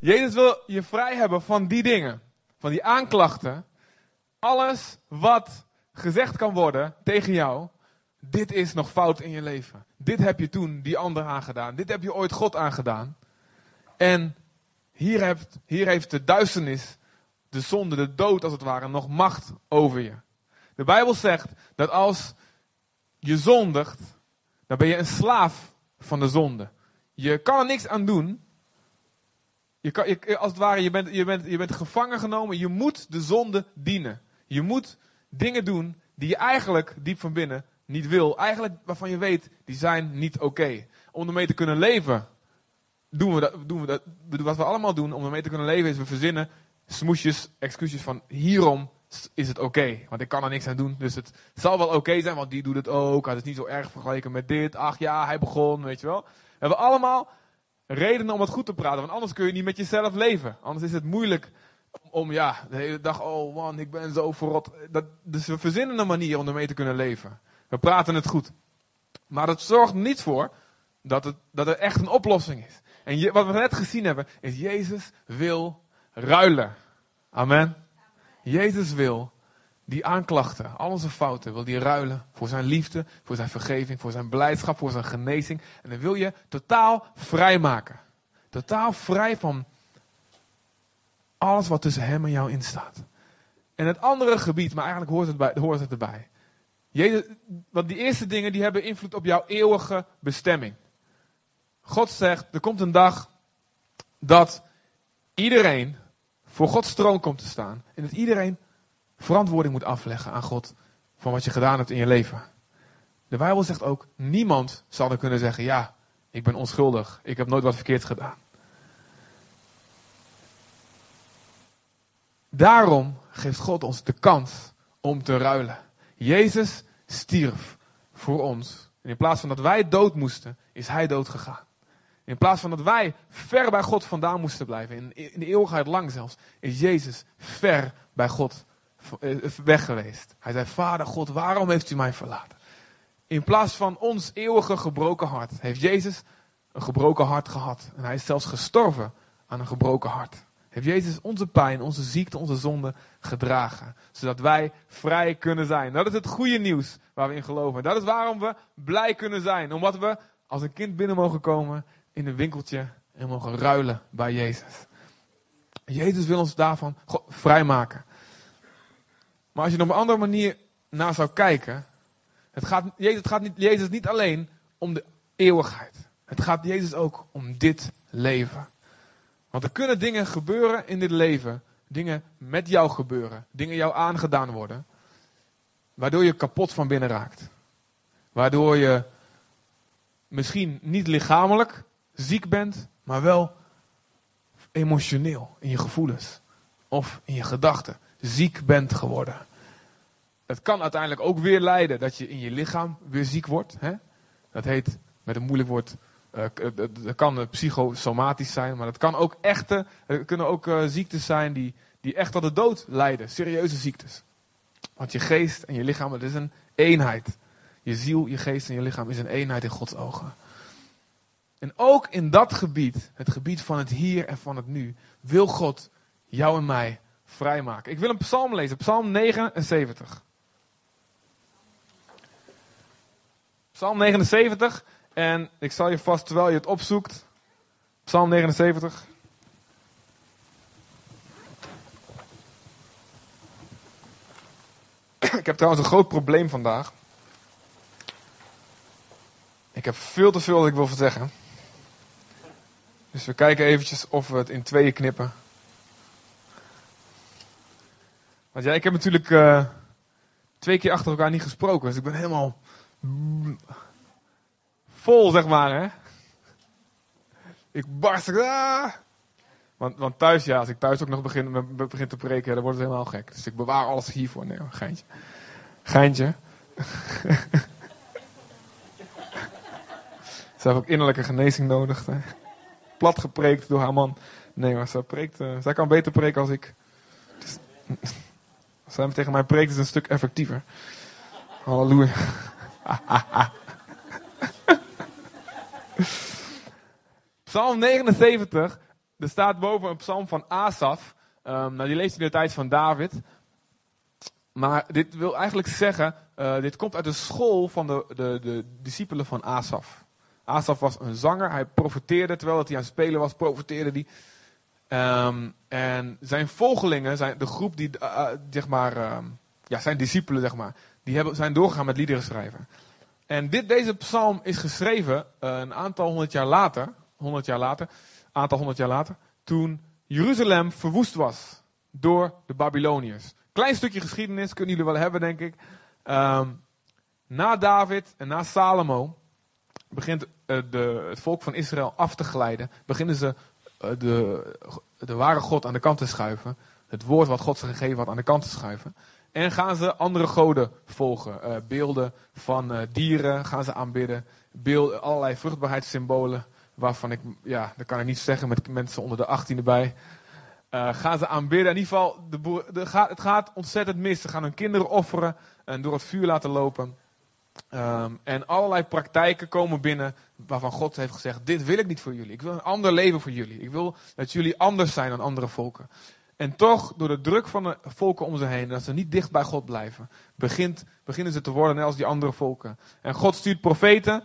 Jezus wil je vrij hebben van die dingen, van die aanklachten. Alles wat gezegd kan worden tegen jou, dit is nog fout in je leven. Dit heb je toen die ander aangedaan. Dit heb je ooit God aangedaan. En hier heeft, hier heeft de duisternis, de zonde, de dood als het ware, nog macht over je. De Bijbel zegt dat als je zondigt, dan ben je een slaaf van de zonde. Je kan er niks aan doen. Je kan, als het ware, je bent, je, bent, je bent gevangen genomen. Je moet de zonde dienen. Je moet dingen doen die je eigenlijk diep van binnen niet wil. Eigenlijk waarvan je weet, die zijn niet oké. Om ermee te kunnen leven, doen we, dat, doen we dat. Wat we allemaal doen om ermee te kunnen leven, is we verzinnen smoesjes, excuses van hierom is het oké. Want ik kan er niks aan doen. Dus het zal wel oké zijn, want die doet het ook. Het is niet zo erg vergeleken met dit. Ach ja, hij begon, weet je wel. We hebben allemaal redenen om het goed te praten. Want anders kun je niet met jezelf leven. Anders is het moeilijk om, ja, de hele dag, oh man, ik ben zo verrot. Dat, dus we verzinnen een manier om ermee te kunnen leven. We praten het goed. Maar dat zorgt niet voor dat, het, dat er echt een oplossing is. En wat we net gezien hebben, is Jezus wil ruilen. Amen. Jezus wil die aanklachten, al onze fouten, wil die ruilen voor zijn liefde, voor zijn vergeving, voor zijn blijdschap, voor zijn genezing. En dan wil je totaal vrij maken. Totaal vrij van alles wat tussen hem en jou instaat. En het andere gebied, maar eigenlijk hoort het, bij, hoort het erbij. Want die eerste dingen die hebben invloed op jouw eeuwige bestemming. God zegt, er komt een dag dat iedereen voor Gods troon komt te staan. En dat iedereen verantwoording moet afleggen aan God van wat je gedaan hebt in je leven. De Bijbel zegt ook, niemand zal er kunnen zeggen, ja, ik ben onschuldig, ik heb nooit wat verkeerd gedaan. Daarom geeft God ons de kans om te ruilen. Jezus stierf voor ons. En in plaats van dat wij dood moesten, is hij dood gegaan. In plaats van dat wij ver bij God vandaan moesten blijven, in, in de eeuwigheid lang zelfs, is Jezus ver bij God weg geweest. Hij zei, Vader God, waarom heeft u mij verlaten? In plaats van ons eeuwige gebroken hart, heeft Jezus een gebroken hart gehad. En hij is zelfs gestorven aan een gebroken hart. Heeft Jezus onze pijn, onze ziekte, onze zonde gedragen. Zodat wij vrij kunnen zijn. Dat is het goede nieuws waar we in geloven. Dat is waarom we blij kunnen zijn. Omdat we als een kind binnen mogen komen in een winkeltje en mogen ruilen bij Jezus. Jezus wil ons daarvan vrijmaken. Maar als je op een andere manier naar zou kijken. Het gaat, Jezus, gaat niet, Jezus niet alleen om de eeuwigheid. Het gaat Jezus ook om dit leven. Want er kunnen dingen gebeuren in dit leven. Dingen met jou gebeuren. Dingen jou aangedaan worden. Waardoor je kapot van binnen raakt. Waardoor je misschien niet lichamelijk ziek bent, maar wel emotioneel in je gevoelens of in je gedachten ziek bent geworden. Het kan uiteindelijk ook weer leiden dat je in je lichaam weer ziek wordt. Hè? Dat heet met een moeilijk woord uh, dat kan psychosomatisch zijn, maar dat kan ook echte, er kunnen ook ziektes zijn die, die echt tot de dood leiden. Serieuze ziektes. Want je geest en je lichaam, het is een eenheid. Je ziel, je geest en je lichaam is een eenheid in Gods ogen. En ook in dat gebied, het gebied van het hier en van het nu, wil God jou en mij vrijmaken. Ik wil een psalm lezen, psalm 79. Psalm 79. En ik zal je vast, terwijl je het opzoekt, Psalm 79. Ik heb trouwens een groot probleem vandaag. Ik heb veel te veel dat ik wil zeggen. Dus we kijken eventjes of we het in tweeën knippen. Want ja, ik heb natuurlijk uh, twee keer achter elkaar niet gesproken. Dus ik ben helemaal vol, zeg maar. Hè? Ik barst. Ah. Want, want thuis, ja, als ik thuis ook nog begin, begin te preken, dan wordt het helemaal gek. Dus ik bewaar alles hiervoor. Nee, geintje. Geintje. Ze heeft ook innerlijke genezing nodig. Plat gepreekt door haar man. Nee, maar zij, preekt, uh, zij kan beter preken als ik. Dus, als zij tegen mij preekt, is het een stuk effectiever. Halleluja. Psalm 79 er staat boven een psalm van Asaf. Um, nou, die leest in de tijd van David. Maar dit wil eigenlijk zeggen, uh, dit komt uit de school van de, de, de discipelen van Asaf. Asaf was een zanger, hij profeteerde, terwijl hij aan het spelen was, profeteerde hij. Um, en zijn volgelingen, zijn, de groep die, uh, zeg maar, um, ja, zijn discipelen, zeg maar, die hebben, zijn doorgegaan met liederen schrijven. En dit, deze psalm is geschreven uh, een aantal honderd jaar later, honderd jaar later, aantal honderd jaar later, toen Jeruzalem verwoest was door de Babyloniërs. Klein stukje geschiedenis kunnen jullie wel hebben, denk ik. Um, na David en na Salomo begint uh, de, het volk van Israël af te glijden. Beginnen ze uh, de, de ware God aan de kant te schuiven. Het woord wat God ze gegeven had aan de kant te schuiven. En gaan ze andere goden volgen. Uh, beelden van dieren gaan ze aanbidden. Beelden, allerlei vruchtbaarheidssymbolen. Waarvan ik, ja, dat kan ik niet zeggen met mensen onder de 18 erbij. Uh, gaan ze aanbidden. In ieder geval, de de, het gaat ontzettend mis. Ze gaan hun kinderen offeren en door het vuur laten lopen. Um, en allerlei praktijken komen binnen waarvan God heeft gezegd: Dit wil ik niet voor jullie. Ik wil een ander leven voor jullie. Ik wil dat jullie anders zijn dan andere volken. En toch, door de druk van de volken om ze heen, dat ze niet dicht bij God blijven, beginnen ze te worden net als die andere volken. En God stuurt profeten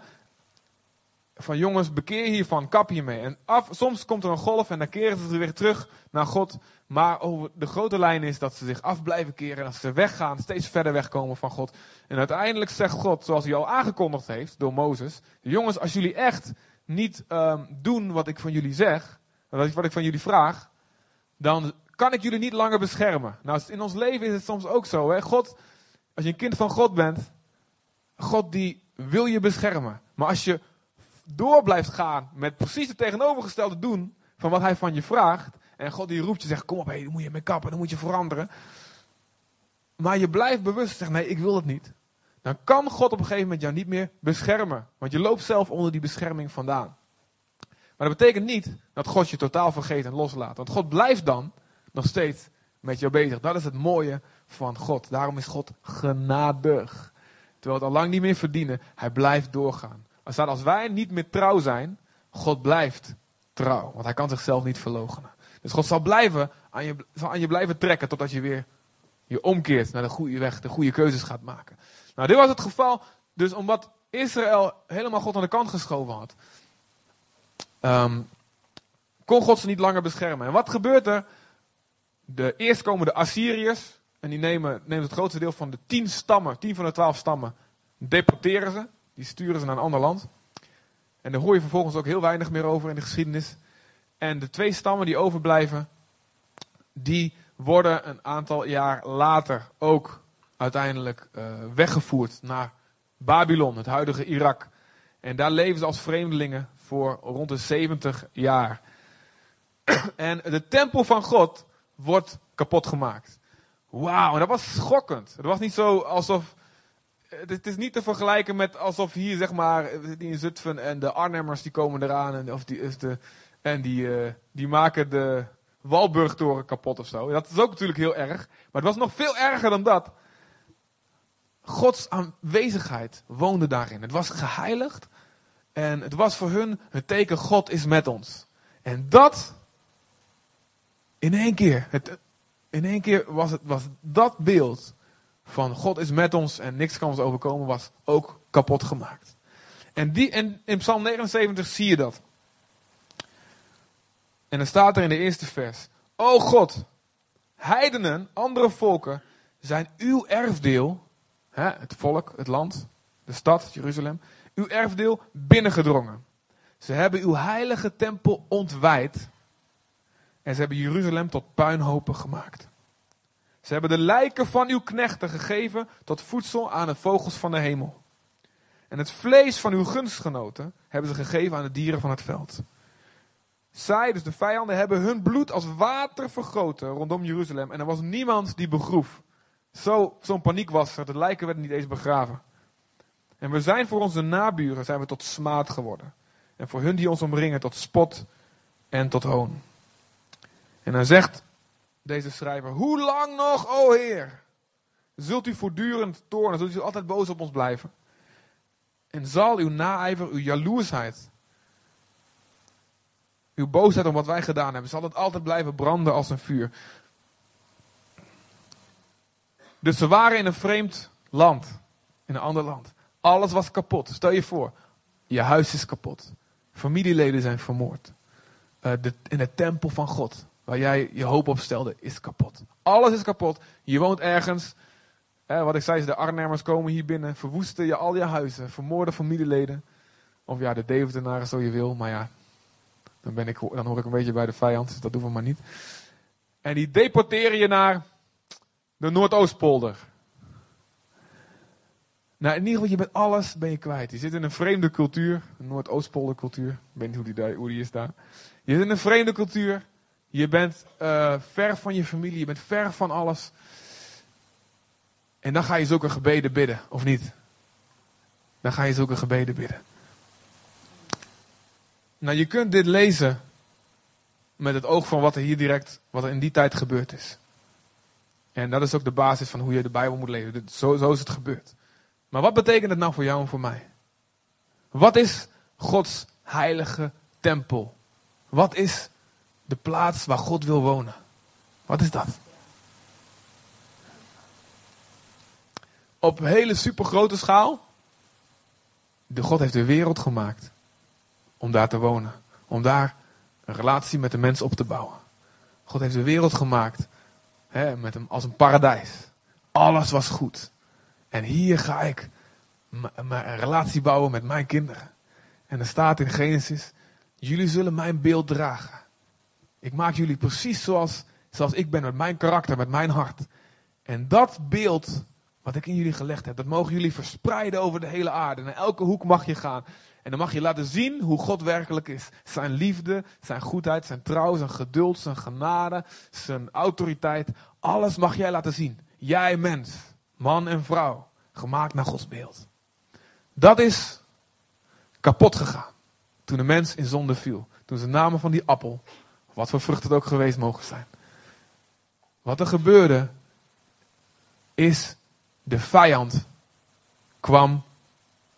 van jongens, bekeer hiervan, kap hiermee. En af, soms komt er een golf en dan keren ze weer terug naar God. Maar over de grote lijn is dat ze zich af blijven keren en dat ze weggaan, steeds verder wegkomen van God. En uiteindelijk zegt God, zoals hij al aangekondigd heeft door Mozes, jongens, als jullie echt niet um, doen wat ik van jullie zeg, wat ik van jullie vraag, dan kan ik jullie niet langer beschermen. Nou, in ons leven is het soms ook zo. Hè? God, als je een kind van God bent, God die wil je beschermen. Maar als je door blijft gaan met precies het tegenovergestelde doen van wat hij van je vraagt. En God die roept je zegt, kom op, hé, dan moet je mee kappen, dan moet je veranderen. Maar je blijft bewust zeggen, nee, ik wil het niet. Dan kan God op een gegeven moment jou niet meer beschermen. Want je loopt zelf onder die bescherming vandaan. Maar dat betekent niet dat God je totaal vergeet en loslaat. Want God blijft dan nog steeds met jou bezig. Dat is het mooie van God. Daarom is God genadig. Terwijl we het al lang niet meer verdienen, hij blijft doorgaan. Er als wij niet meer trouw zijn, God blijft trouw. Want hij kan zichzelf niet verloochenen. Dus God zal, blijven aan je, zal aan je blijven trekken totdat je weer je omkeert naar de goede weg, de goede keuzes gaat maken. Nou, dit was het geval. Dus omdat Israël helemaal God aan de kant geschoven had, um, kon God ze niet langer beschermen. En wat gebeurt er? De eerstkomende Assyriërs, en die nemen, nemen het grootste deel van de tien stammen, tien van de twaalf stammen, deporteren ze. Die sturen ze naar een ander land. En daar hoor je vervolgens ook heel weinig meer over in de geschiedenis. En de twee stammen die overblijven, die worden een aantal jaar later ook uiteindelijk uh, weggevoerd naar Babylon, het huidige Irak. En daar leven ze als vreemdelingen voor rond de 70 jaar. en de tempel van God wordt kapot gemaakt. Wauw, en dat was schokkend. Het was niet zo alsof het is niet te vergelijken met alsof hier, zeg maar, in Zutphen en de Arnhemmers die komen eraan en, of die, de, en die, uh, die maken de Walburgtoren kapot of zo. Dat is ook natuurlijk heel erg. Maar het was nog veel erger dan dat. Gods aanwezigheid woonde daarin. Het was geheiligd. En het was voor hun het teken God is met ons. En dat in één keer. In één keer was, het, was dat beeld van God is met ons en niks kan ons overkomen, was ook kapot gemaakt. En, die, en in Psalm 79 zie je dat. En dan staat er in de eerste vers: O God, heidenen, andere volken, zijn uw erfdeel, hè, het volk, het land, de stad, Jeruzalem, uw erfdeel binnengedrongen. Ze hebben uw heilige tempel ontwijd en ze hebben Jeruzalem tot puinhopen gemaakt. Ze hebben de lijken van uw knechten gegeven tot voedsel aan de vogels van de hemel. En het vlees van uw gunstgenoten hebben ze gegeven aan de dieren van het veld. Zij, dus de vijanden, hebben hun bloed als water vergroten rondom Jeruzalem. En er was niemand die begroef. Zo, zo'n paniek was er. De lijken werden niet eens begraven. En we zijn voor onze naburen zijn we tot smaad geworden. En voor hun die ons omringen tot spot en tot hoon. En dan zegt deze schrijver, hoe lang nog, o Heer? Zult u voortdurend toornen, zult u altijd boos op ons blijven? En zal uw naijver, uw jaloersheid, uw boosheid om wat wij gedaan hebben, zal het altijd blijven branden als een vuur. Dus ze waren in een vreemd land, in een ander land. Alles was kapot. Stel je voor, je huis is kapot. Familieleden zijn vermoord. De, in de tempel van God, waar jij je hoop op stelde, is kapot. Alles is kapot. Je woont ergens. wat ik zei, de Arnhemmers komen hier binnen, verwoesten je al je huizen, vermoorden familieleden. Of ja, de Deventenaren, zo je wil. Maar ja, dan, ben ik, dan hoor ik een beetje bij de vijand. Dus dat doen we maar niet. En die deporteren je naar de Noordoostpolder. Nou, in ieder geval, je bent alles ben je kwijt. Je zit in een vreemde cultuur, een Noordoostpoldercultuur. Ik weet niet hoe die, hoe die is daar. Je zit in een vreemde cultuur. Je bent uh, ver van je familie, je bent ver van alles. En dan ga je zulke gebeden bidden, of niet? Dan ga je zulke gebeden bidden. Nou, je kunt dit lezen met het oog van wat er hier direct, wat er in die tijd gebeurd is. En dat is ook de basis van hoe je de Bijbel moet lezen. Zo, zo is het gebeurd. Maar wat betekent het nou voor jou en voor mij? Wat is Gods heilige tempel? Wat is de plaats waar God wil wonen? Wat is dat? Op hele supergrote schaal. De God heeft de wereld gemaakt om daar te wonen. Om daar een relatie met de mens op te bouwen. God heeft de wereld gemaakt hè, met hem als een paradijs. Alles was goed. En hier ga ik een relatie bouwen met mijn kinderen. En er staat in Genesis: Jullie zullen mijn beeld dragen. Ik maak jullie precies zoals, zoals ik ben, met mijn karakter, met mijn hart. En dat beeld wat ik in jullie gelegd heb, dat mogen jullie verspreiden over de hele aarde. Naar elke hoek mag je gaan. En dan mag je laten zien hoe God werkelijk is. Zijn liefde, zijn goedheid, zijn trouw, zijn geduld, zijn genade, zijn autoriteit. Alles mag jij laten zien. Jij mens, man en vrouw, gemaakt naar Gods beeld. Dat is kapot gegaan. Toen de mens in zonde viel. Toen ze namen van die appel. Wat voor vrucht het ook geweest mogen zijn. Wat er gebeurde. Is de vijand kwam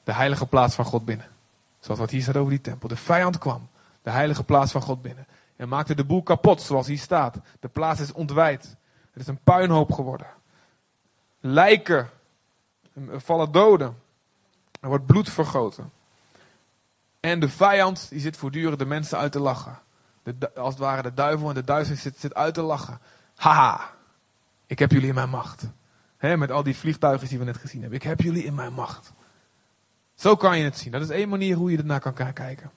de heilige plaats van God binnen. Zoals wat hier staat over die tempel. De vijand kwam de heilige plaats van God binnen. En maakte de boel kapot zoals hier staat. De plaats is ontwijd. Het is een puinhoop geworden. Lijken. vallen doden. Er wordt bloed vergoten. En de vijand die zit voortdurend de mensen uit te lachen. Als het ware de duivel en de duivel zit, zit uit te lachen. Haha, ik heb jullie in mijn macht. met al die vliegtuigen die we net gezien hebben. Ik heb jullie in mijn macht. Zo kan je het zien. Dat is één manier hoe je ernaar kan kijken.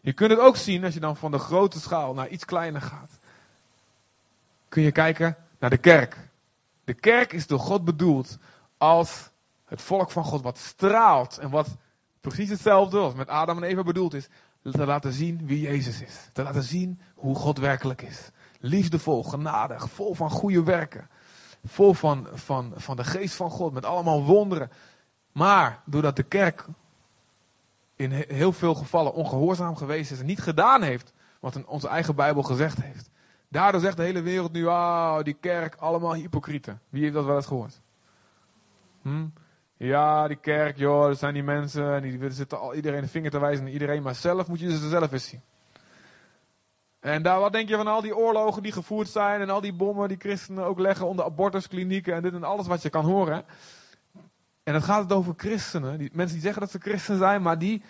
Je kunt het ook zien als je dan van de grote schaal naar iets kleiner gaat. Kun je kijken naar de kerk. De kerk is door God bedoeld als het volk van God wat straalt en wat precies hetzelfde als met Adam en Eva bedoeld is. Te laten zien wie Jezus is. Te laten zien hoe God werkelijk is. Liefdevol, genadig, vol van goede werken. Vol van, van, van de geest van God met allemaal wonderen. Maar doordat de kerk in heel veel gevallen ongehoorzaam geweest is en niet gedaan heeft wat onze eigen Bijbel gezegd heeft. Daardoor zegt de hele wereld nu, ah, die kerk, allemaal hypocrieten. Wie heeft dat wel eens gehoord? Hm? Ja, die kerk, joh, dat zijn die mensen. En die zitten al iedereen de vinger te wijzen naar iedereen. Maar zelf moet je ze zelf eens zien. En daar, wat denk je van al die oorlogen die gevoerd zijn. En al die bommen die christenen ook leggen onder abortusklinieken. En dit en alles wat je kan horen. En dan gaat het over christenen. Die, mensen die zeggen dat ze christen zijn. Maar die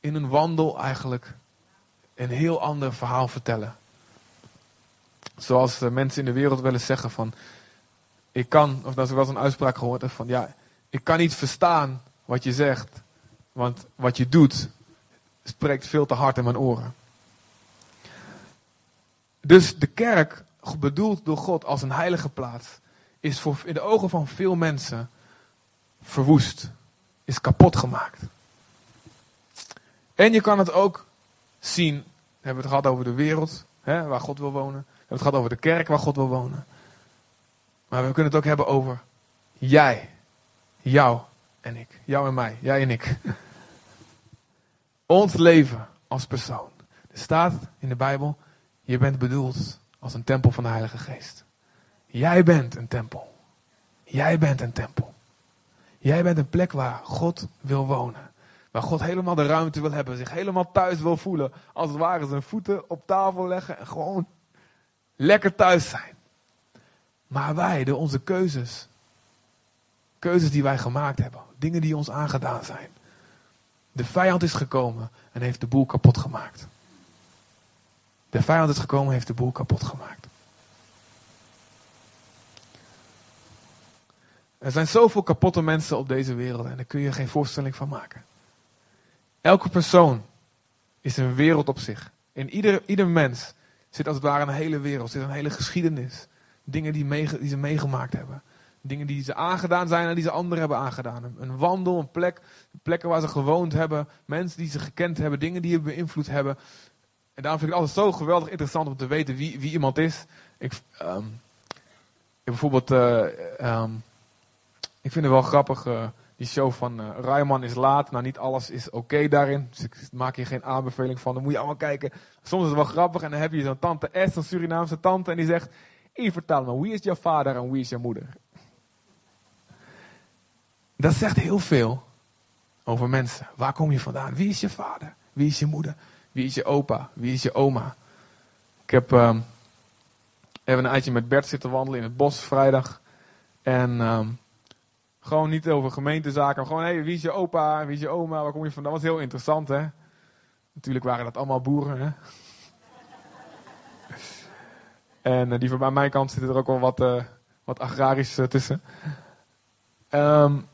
in een wandel eigenlijk een heel ander verhaal vertellen. Zoals mensen in de wereld wel eens zeggen van. Ik kan, of dat is wel eens een uitspraak gehoord van ja ik kan niet verstaan wat je zegt, want wat je doet spreekt veel te hard in mijn oren. Dus de kerk, bedoeld door God als een heilige plaats, is voor, in de ogen van veel mensen verwoest, is kapot gemaakt. En je kan het ook zien, we hebben het gehad over de wereld, hè, waar God wil wonen. We hebben het gehad over de kerk waar God wil wonen. Maar we kunnen het ook hebben over jij. Jou en ik. Jou en mij. Jij en ik. Ons leven als persoon. Er staat in de Bijbel, je bent bedoeld als een tempel van de Heilige Geest. Jij bent een tempel. Jij bent een tempel. Jij bent een plek waar God wil wonen. Waar God helemaal de ruimte wil hebben, zich helemaal thuis wil voelen. Als het ware zijn voeten op tafel leggen en gewoon lekker thuis zijn. Maar wij, door onze keuzes, keuzes die wij gemaakt hebben, dingen die ons aangedaan zijn. De vijand is gekomen en heeft de boel kapot gemaakt. De vijand is gekomen en heeft de boel kapot gemaakt. Er zijn zoveel kapotte mensen op deze wereld en daar kun je geen voorstelling van maken. Elke persoon is een wereld op zich. In ieder, ieder mens zit als het ware een hele wereld, zit een hele geschiedenis. Dingen die, die ze meegemaakt hebben. Dingen die ze aangedaan zijn en die ze anderen hebben aangedaan. Een wandel, een plek, plekken waar ze gewoond hebben, mensen die ze gekend hebben, dingen die je beïnvloed hebben. En daarom vind ik het altijd zo geweldig interessant om te weten wie, wie iemand is. Ik, um, ik bijvoorbeeld, uh, ik vind het wel grappig, uh, die show van uh, Rijman is laat. Nou, niet alles is oké daarin. Dus ik maak hier geen aanbeveling van. Dan moet je allemaal kijken. Soms is het wel grappig. En dan heb je zo'n tante S, een Surinaamse tante. En die zegt, "Ik vertel me, wie is jouw vader en wie is jouw moeder? Dat zegt heel veel over mensen. Waar kom je vandaan? Wie is je vader? Wie is je moeder? Wie is je opa? Wie is je oma? Ik heb um, even een eitje met Bert zitten wandelen in het bos vrijdag. En um, gewoon niet over gemeentezaken, maar gewoon, hé, hey, wie is je opa, wie is je oma, waar kom je vandaan? Dat was heel interessant, hè. Natuurlijk waren dat allemaal boeren, hè. en uh, die van bij mijn kant zitten er ook wel wat, uh, wat agrarisch uh, tussen. Um,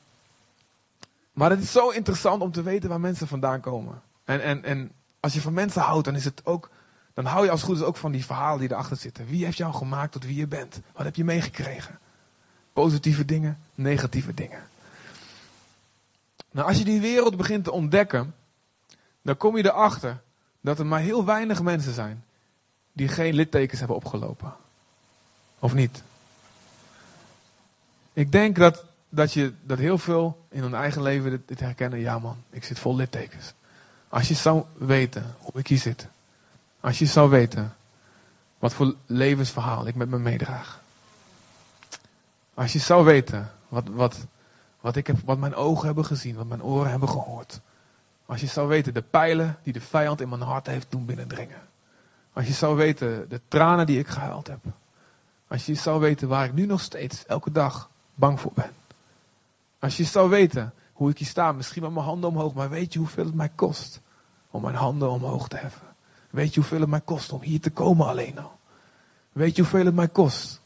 maar het is zo interessant om te weten waar mensen vandaan komen. En, en, en als je van mensen houdt, dan is het ook. Dan hou je als goed is ook van die verhalen die erachter zitten. Wie heeft jou gemaakt tot wie je bent? Wat heb je meegekregen? Positieve dingen, negatieve dingen. Nou, als je die wereld begint te ontdekken, dan kom je erachter dat er maar heel weinig mensen zijn die geen littekens hebben opgelopen. Of niet? Ik denk dat, dat, je, dat heel veel in hun eigen leven dit, herkennen. Ja man, ik zit vol littekens. Als je zou weten hoe ik hier zit. Als je zou weten wat voor levensverhaal ik met me meedraag. Als je zou weten wat, wat, wat, ik heb, wat mijn ogen hebben gezien, wat mijn oren hebben gehoord. Als je zou weten de pijlen die de vijand in mijn hart heeft doen binnendringen. Als je zou weten de tranen die ik gehuild heb. Als je zou weten waar ik nu nog steeds elke dag bang voor ben. Als je zou weten hoe ik hier sta, misschien met mijn handen omhoog, maar weet je hoeveel het mij kost om mijn handen omhoog te heffen? Weet je hoeveel het mij kost om hier te komen alleen al? Weet je hoeveel het mij kost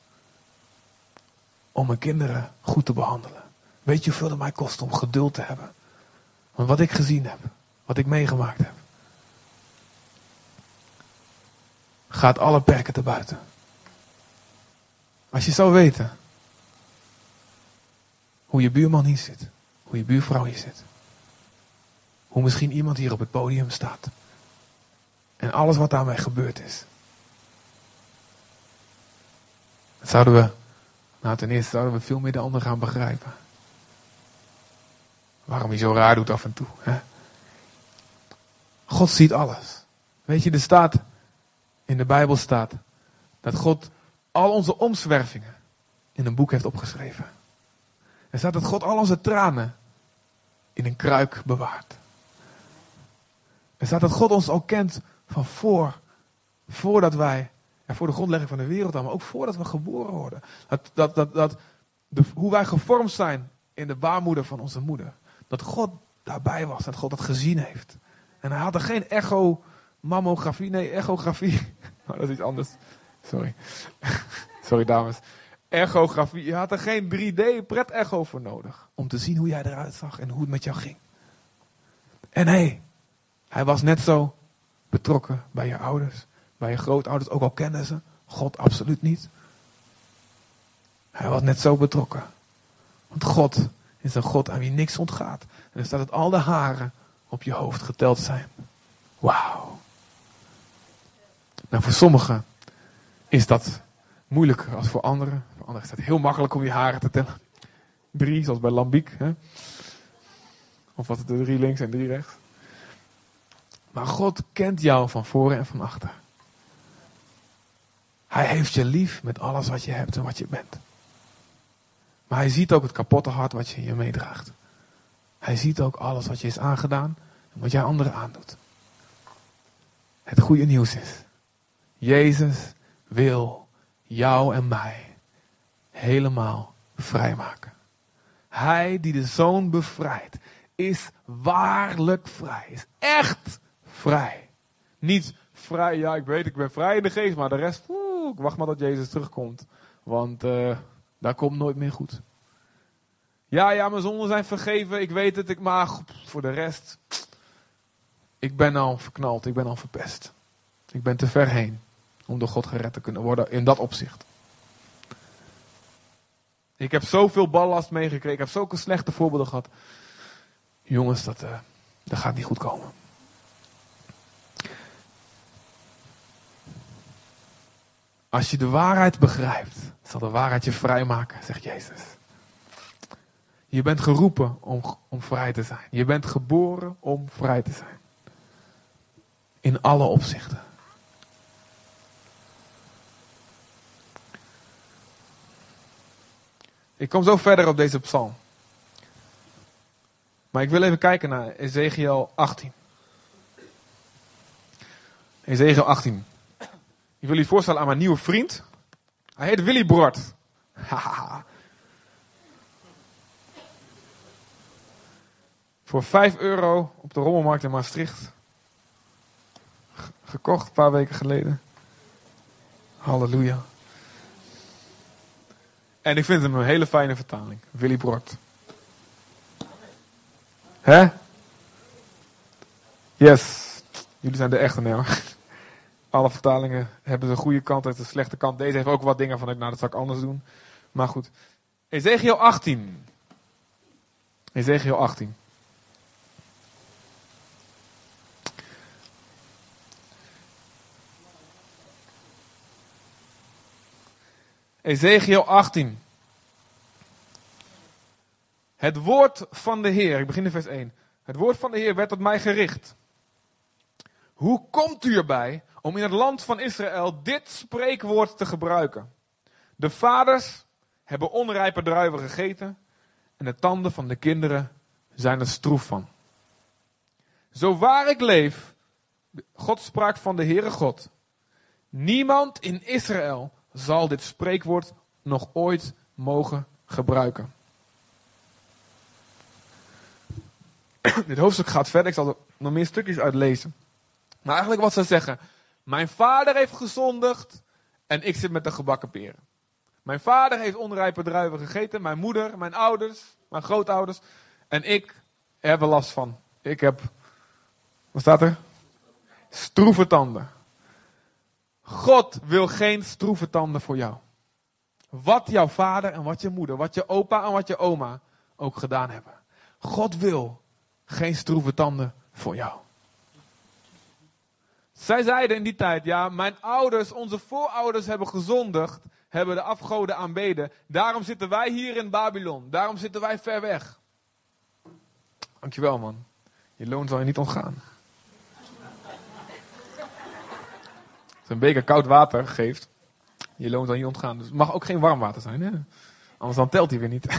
om mijn kinderen goed te behandelen? Weet je hoeveel het mij kost om geduld te hebben? Want wat ik gezien heb, wat ik meegemaakt heb, gaat alle perken te buiten. Als je zou weten hoe je buurman hier zit, hoe je buurvrouw hier zit, hoe misschien iemand hier op het podium staat en alles wat daarmee gebeurd is. Zouden we, nou ten eerste zouden we veel meer de ander gaan begrijpen. Waarom hij zo raar doet af en toe. Hè? God ziet alles. Weet je, er staat, in de Bijbel staat, dat God al onze omzwervingen in een boek heeft opgeschreven. Er staat dat God al onze tranen in een kruik bewaart. Er staat dat God ons al kent van voor, voordat wij, en voor de grondlegging van de wereld maar ook voordat we geboren worden. Dat, dat, dat, dat de, hoe wij gevormd zijn in de baarmoeder van onze moeder. Dat God daarbij was, dat God dat gezien heeft. En hij had er geen echo, mammografie, nee, echografie. Oh, dat is iets anders. Sorry. Sorry dames. Echografie. Je had er geen 3D pret-echo voor nodig. Om te zien hoe jij eruit zag en hoe het met jou ging. En hé, hij was net zo betrokken bij je ouders, bij je grootouders, ook al kenden ze God absoluut niet. Hij was net zo betrokken. Want God is een God aan wie niks ontgaat. En er staat dat al de haren op je hoofd geteld zijn. Wauw. Nou, voor sommigen is dat moeilijker als voor anderen. Voor anderen is het heel makkelijk om je haren te tellen. Drie, zoals bij Lambiek. Hè? Of wat het er drie links en drie rechts. Maar God kent jou van voren en van achter. Hij heeft je lief met alles wat je hebt en wat je bent. Maar hij ziet ook het kapotte hart wat je in je meedraagt. Hij ziet ook alles wat je is aangedaan, en wat jij anderen aandoet. Het goede nieuws is, Jezus wil jou en mij helemaal vrijmaken. Hij die de zoon bevrijdt, is waarlijk vrij. Is echt vrij. Niet vrij, ja ik weet ik ben vrij in de geest, maar de rest, oeh, ik wacht maar dat Jezus terugkomt. Want uh, daar komt nooit meer goed. Ja, ja, mijn zonden zijn vergeven, ik weet het, ik, maar voor de rest, ik ben al verknald, ik ben al verpest. Ik ben te ver heen om door God gered te kunnen worden in dat opzicht. Ik heb zoveel ballast meegekregen, ik heb zulke slechte voorbeelden gehad. Jongens, dat, uh, dat gaat niet goed komen. Als je de waarheid begrijpt, zal de waarheid je vrijmaken, zegt Jezus. Je bent geroepen om, om vrij te zijn. Je bent geboren om vrij te zijn. In alle opzichten. Ik kom zo verder op deze psalm. Maar ik wil even kijken naar Ezekiel 18. Ezekiel 18. Ik wil je voorstellen aan mijn nieuwe vriend. Hij heet Willy Brort. Voor 5 euro op de rommelmarkt in Maastricht. Gekocht een paar weken geleden. Halleluja. En ik vind hem een hele fijne vertaling. Willy Brort. Hè? Yes. Jullie zijn de echte, nee Alle vertalingen hebben de goede kant en de slechte kant. Deze heeft ook wat dingen van, nou dat zal ik anders doen. Maar goed. Ezekiel 18. Ezekiel 18. Ezekiel 18. Het woord van de Heer, ik begin in vers 1. Het woord van de Heer werd tot mij gericht. Hoe komt u erbij om in het land van Israël dit spreekwoord te gebruiken? De vaders hebben onrijpe druiven gegeten en de tanden van de kinderen zijn er stroef van. Zo waar ik leef, God sprak van de Heere God. Niemand in Israël zal dit spreekwoord nog ooit mogen gebruiken. dit hoofdstuk gaat verder, ik zal er nog meer stukjes uitlezen. Maar eigenlijk wat ze zeggen. Mijn vader heeft gezondigd en ik zit met de gebakken peren. Mijn vader heeft onrijpe druiven gegeten, mijn moeder, mijn ouders, mijn grootouders. En ik heb er last van. Ik heb, wat staat er? Stroeve tanden. God wil geen stroeve tanden voor jou. Wat jouw vader en wat je moeder, wat je opa en wat je oma ook gedaan hebben. God wil geen stroeve tanden voor jou. Zij zeiden in die tijd, ja, mijn ouders, onze voorouders hebben gezondigd, hebben de afgoden aanbeden. Daarom zitten wij hier in Babylon. Daarom zitten wij ver weg. Dankjewel man. Je loon zal je niet ontgaan. Een beker koud water geeft, je loon zal niet ontgaan. Dus het mag ook geen warm water zijn. Hè? Anders dan telt hij weer niet.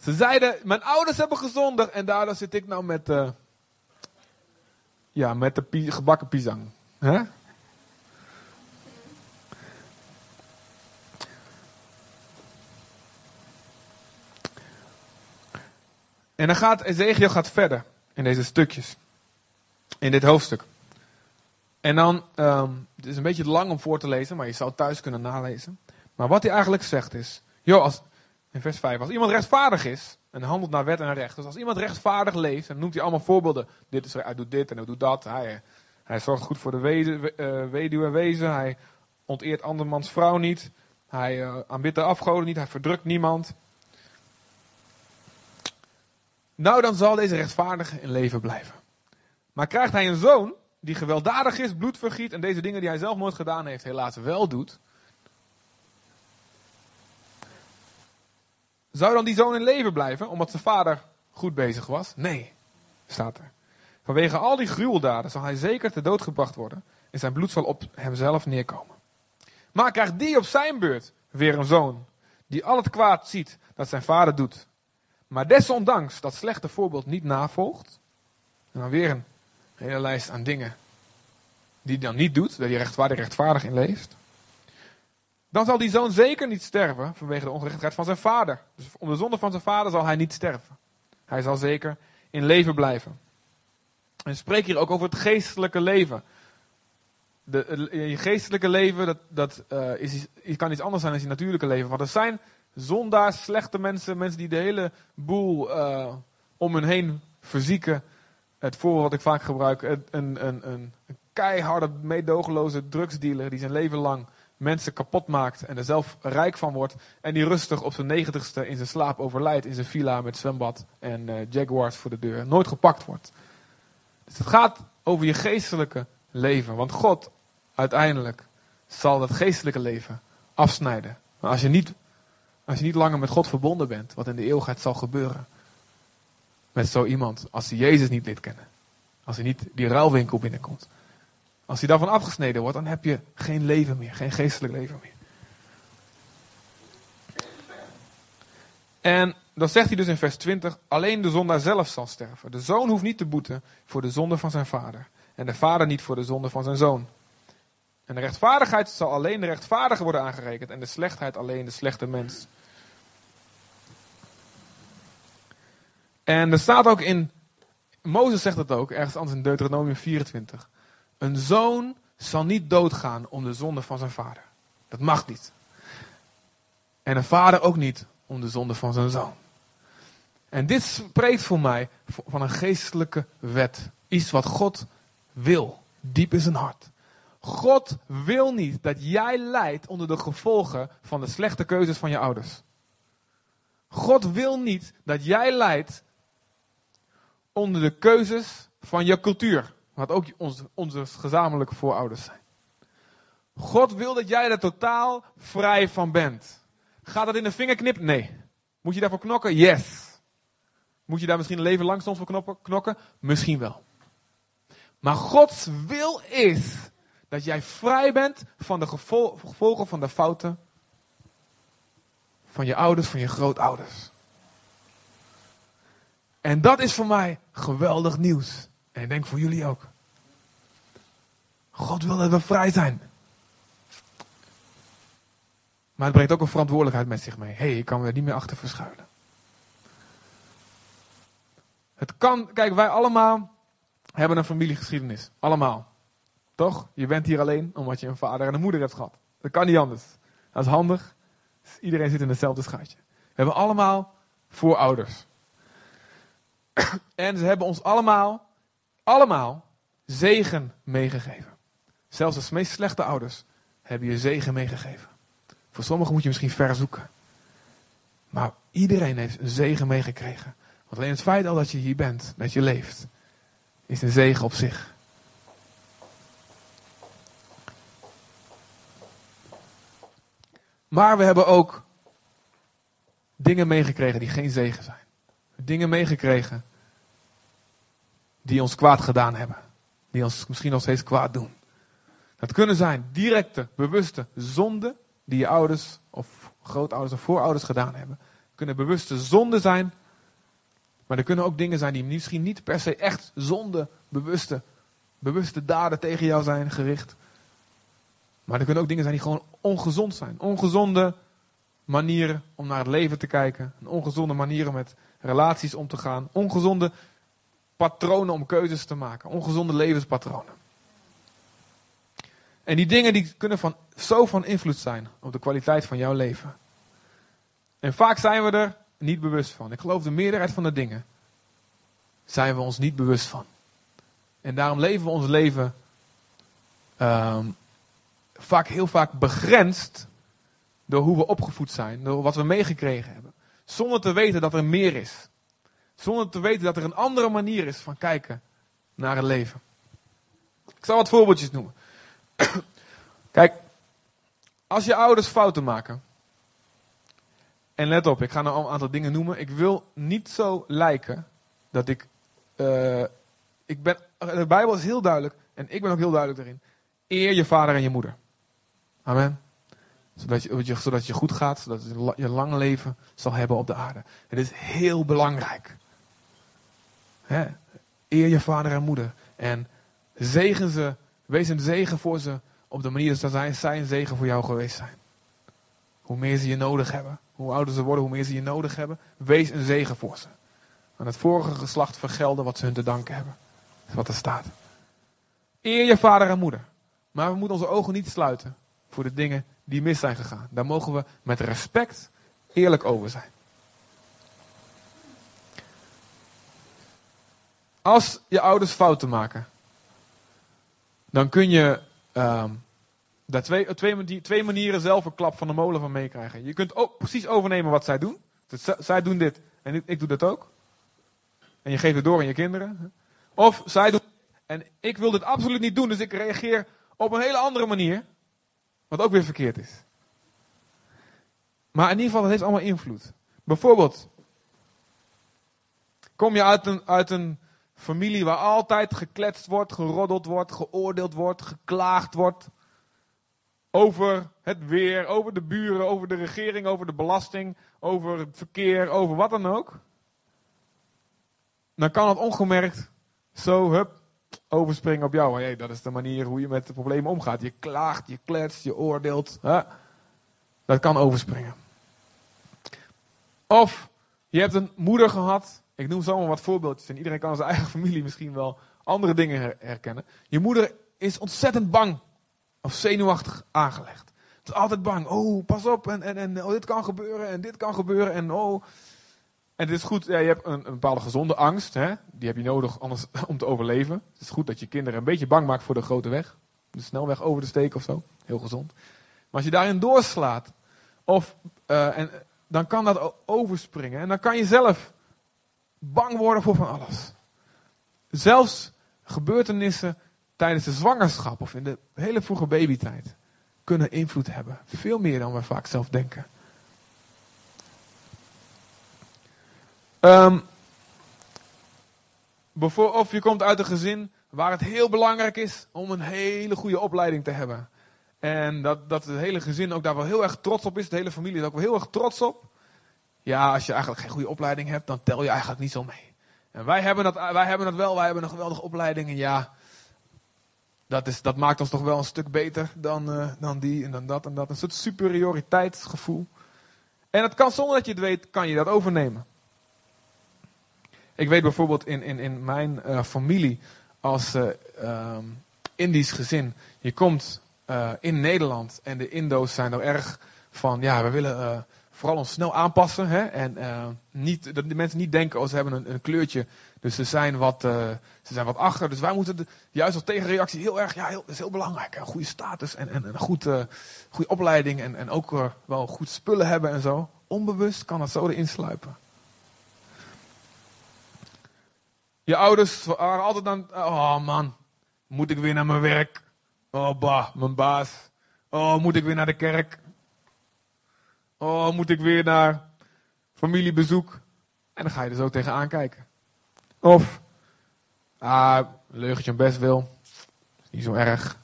Ze zeiden, mijn ouders hebben gezondigd en daardoor zit ik nou met, uh, ja, met de gebakken pisang. Hè? En dan gaat Ezekiel gaat verder in deze stukjes. In dit hoofdstuk. En dan, um, het is een beetje lang om voor te lezen, maar je zou thuis kunnen nalezen. Maar wat hij eigenlijk zegt is, joh, als, in vers 5. Als iemand rechtvaardig is en handelt naar wet en recht. Dus als iemand rechtvaardig leeft, dan noemt hij allemaal voorbeelden. Dit is, hij doet dit en hij doet dat. Hij, hij zorgt goed voor de uh, weduwe en wezen. Hij onteert andermans vrouw niet. Hij uh, aanbidt de afgoden niet. Hij verdrukt niemand. Nou, dan zal deze rechtvaardige in leven blijven. Maar krijgt hij een zoon die gewelddadig is, bloed vergiet en deze dingen die hij zelf nooit gedaan heeft, helaas wel doet, Zou dan die zoon in leven blijven, omdat zijn vader goed bezig was? Nee, staat er. Vanwege al die gruweldaden zal hij zeker te dood gebracht worden en zijn bloed zal op hemzelf neerkomen. Maar krijgt die op zijn beurt weer een zoon, die al het kwaad ziet dat zijn vader doet, maar desondanks dat slechte voorbeeld niet navolgt, en dan weer een hele lijst aan dingen die hij dan niet doet, waar hij rechtvaardig, rechtvaardig in leeft, dan zal die zoon zeker niet sterven vanwege de ongerechtigheid van zijn vader. Dus om de zonde van zijn vader zal hij niet sterven. Hij zal zeker in leven blijven. En spreek hier ook over het geestelijke leven. De, je geestelijke leven, dat, dat uh, is, kan iets anders zijn dan je natuurlijke leven. Want er zijn zondaars, slechte mensen, mensen die de hele boel uh, om hun heen verzieken. Het voorbeeld wat ik vaak gebruik, een, een, een, een keiharde, meedogenloze drugsdealer die zijn leven lang mensen kapot maakt en er zelf rijk van wordt. En die rustig op zijn negentigste in zijn slaap overlijdt in zijn villa met zwembad en uh, jaguars voor de deur. Nooit gepakt wordt. Dus het gaat over je geestelijke leven. Want God uiteindelijk zal dat geestelijke leven afsnijden. Maar als je niet, als je niet langer met God verbonden bent, wat in de eeuwigheid zal gebeuren. Met zo iemand, als hij Jezus niet leert kennen. Als hij niet die ruilwinkel binnenkomt. Als hij daarvan afgesneden wordt, dan heb je geen leven meer, geen geestelijk leven meer. En dan zegt hij dus in vers 20, alleen de zondaar zelf zal sterven. De zoon hoeft niet te boeten voor de zonde van zijn vader. En de vader niet voor de zonde van zijn zoon. En de rechtvaardigheid zal alleen de rechtvaardige worden aangerekend en de slechtheid alleen de slechte mens. En er staat ook in, Mozes zegt het ook, ergens anders in Deuteronomium 24. Een zoon zal niet doodgaan om de zonde van zijn vader. Dat mag niet. En een vader ook niet om de zonde van zijn zoon. En dit spreekt voor mij van een geestelijke wet. Iets wat God wil, diep in zijn hart. God wil niet dat jij lijdt onder de gevolgen van de slechte keuzes van je ouders. God wil niet dat jij lijdt onder de keuzes van je cultuur. Wat ook onze, onze gezamenlijke voorouders zijn. God wil dat jij er totaal vrij van bent. Gaat dat in de vingerknip? Nee. Moet je daarvoor knokken? Yes. Moet je daar misschien een leven lang soms voor knokken? Misschien wel. Maar Gods wil is dat jij vrij bent van de gevolgen van de fouten van je ouders, van je grootouders. En dat is voor mij geweldig nieuws. En ik denk voor jullie ook. God wil dat we vrij zijn. Maar het brengt ook een verantwoordelijkheid met zich mee. Hé, hey, ik kan me er niet meer achter verschuilen. Het kan, kijk, wij allemaal hebben een familiegeschiedenis. Allemaal. Toch? Je bent hier alleen omdat je een vader en een moeder hebt gehad. Dat kan niet anders. Dat is handig. Iedereen zit in hetzelfde schuitje. We hebben allemaal voorouders. En ze hebben ons allemaal, allemaal zegen meegegeven. Zelfs de meest slechte ouders hebben je zegen meegegeven. Voor sommigen moet je misschien ver zoeken. Maar iedereen heeft een zegen meegekregen. Want alleen het feit al dat je hier bent, dat je leeft, is een zegen op zich. Maar we hebben ook dingen meegekregen die geen zegen zijn. Dingen meegekregen die ons kwaad gedaan hebben. Die ons misschien nog steeds kwaad doen. Dat kunnen zijn directe, bewuste zonden die je ouders of grootouders of voorouders gedaan hebben. Kunnen bewuste zonden zijn. Maar er kunnen ook dingen zijn die misschien niet per se echt zonde, bewuste, bewuste daden tegen jou zijn gericht. Maar er kunnen ook dingen zijn die gewoon ongezond zijn. Ongezonde manieren om naar het leven te kijken. Ongezonde manieren met relaties om te gaan. Ongezonde patronen om keuzes te maken. Ongezonde levenspatronen. En die dingen die kunnen van, zo van invloed zijn op de kwaliteit van jouw leven. En vaak zijn we er niet bewust van. Ik geloof de meerderheid van de dingen zijn we ons niet bewust van. En daarom leven we ons leven um, vaak heel vaak begrensd door hoe we opgevoed zijn, door wat we meegekregen hebben. Zonder te weten dat er meer is. Zonder te weten dat er een andere manier is van kijken naar het leven. Ik zal wat voorbeeldjes noemen. Kijk, als je ouders fouten maken. En let op, ik ga nou een aantal dingen noemen. Ik wil niet zo lijken dat ik. Uh, ik ben, de Bijbel is heel duidelijk. En ik ben ook heel duidelijk daarin. Eer je vader en je moeder. Amen. Zodat je, zodat je goed gaat, zodat je lang leven zal hebben op de aarde. Het is heel belangrijk. Eer je vader en moeder. En zegen ze, wees een zegen voor ze op de manier dat zij, zij een zegen voor jou geweest zijn. Hoe meer ze je nodig hebben, hoe ouder ze worden, hoe meer ze je nodig hebben, wees een zegen voor ze. Aan het vorige geslacht vergelden wat ze hun te danken hebben. Dat is wat er staat. Eer je vader en moeder. Maar we moeten onze ogen niet sluiten voor de dingen die mis zijn gegaan. Daar mogen we met respect eerlijk over zijn. Als je ouders fouten maken, dan kun je um, daar twee, twee, twee manieren zelf een klap van de molen van meekrijgen. Je kunt ook precies overnemen wat zij doen. Zij doen dit en ik doe dat ook. En je geeft het door aan je kinderen. Of zij doen en ik wil dit absoluut niet doen, dus ik reageer op een hele andere manier. Wat ook weer verkeerd is. Maar in ieder geval, het heeft allemaal invloed. Bijvoorbeeld, kom je uit een, uit een familie waar altijd gekletst wordt, geroddeld wordt, geoordeeld wordt, geklaagd wordt. Over het weer, over de buren, over de regering, over de belasting, over het verkeer, over wat dan ook. Dan kan het ongemerkt zo, hup, overspringen op jou. hey, dat is de manier hoe je met de problemen omgaat. Je klaagt, je kletst, je oordeelt. Dat kan overspringen. Of je hebt een moeder gehad. Ik noem zomaar wat voorbeeldjes. En iedereen kan zijn eigen familie misschien wel andere dingen herkennen. Je moeder is ontzettend bang. Of zenuwachtig aangelegd. Het is altijd bang. Oh, pas op. En, en, en oh, dit kan gebeuren. En dit kan gebeuren. En oh. En het is goed, ja, je hebt een, een, bepaalde gezonde angst. Hè? Die heb je nodig anders, om te overleven. Het is goed dat je kinderen een beetje bang maakt voor de grote weg. De snelweg over de steek of zo. Heel gezond. Maar als je daarin doorslaat. Of, uh, en, dan kan dat overspringen. En dan kan je zelf bang worden voor van alles. Zelfs gebeurtenissen tijdens de zwangerschap of in de hele vroege babytijd kunnen invloed hebben. Veel meer dan we vaak zelf denken. Um, of je komt uit een gezin waar het heel belangrijk is om een hele goede opleiding te hebben. En dat, dat het hele gezin ook daar wel heel erg trots op is. De hele familie is ook wel heel erg trots op. Ja, als je eigenlijk geen goede opleiding hebt, dan tel je eigenlijk niet zo mee. En wij hebben dat, wij hebben dat wel. Wij hebben een geweldige opleiding. En ja, dat, is, dat maakt ons toch wel een stuk beter dan, uh, dan die en dan dat en dat. Een soort superioriteitsgevoel. En dat kan zonder dat je het weet, kan je dat overnemen. Ik weet bijvoorbeeld in, in, in mijn uh, familie als uh, um, Indisch gezin. Je komt uh, in Nederland en de Indo's zijn er erg van, ja, we willen vooral ons snel aanpassen. Hè? En niet, dat de mensen niet denken, oh, ze hebben een, een kleurtje, dus ze zijn, wat, ze zijn wat achter. Dus wij moeten juist als tegenreactie heel erg, ja, heel, dat is heel belangrijk. Een goede status en, en, een goed, goede opleiding en, en ook wel goed spullen hebben en zo. Onbewust kan dat zo erin sluipen. Je ouders waren altijd aan, oh man, moet ik weer naar mijn werk? Oh bah, mijn baas. Oh, moet ik weer naar de kerk? Oh, moet ik weer naar familiebezoek? En dan ga je er zo tegenaan kijken. Of, ah, leugentje best wil. Niet zo erg.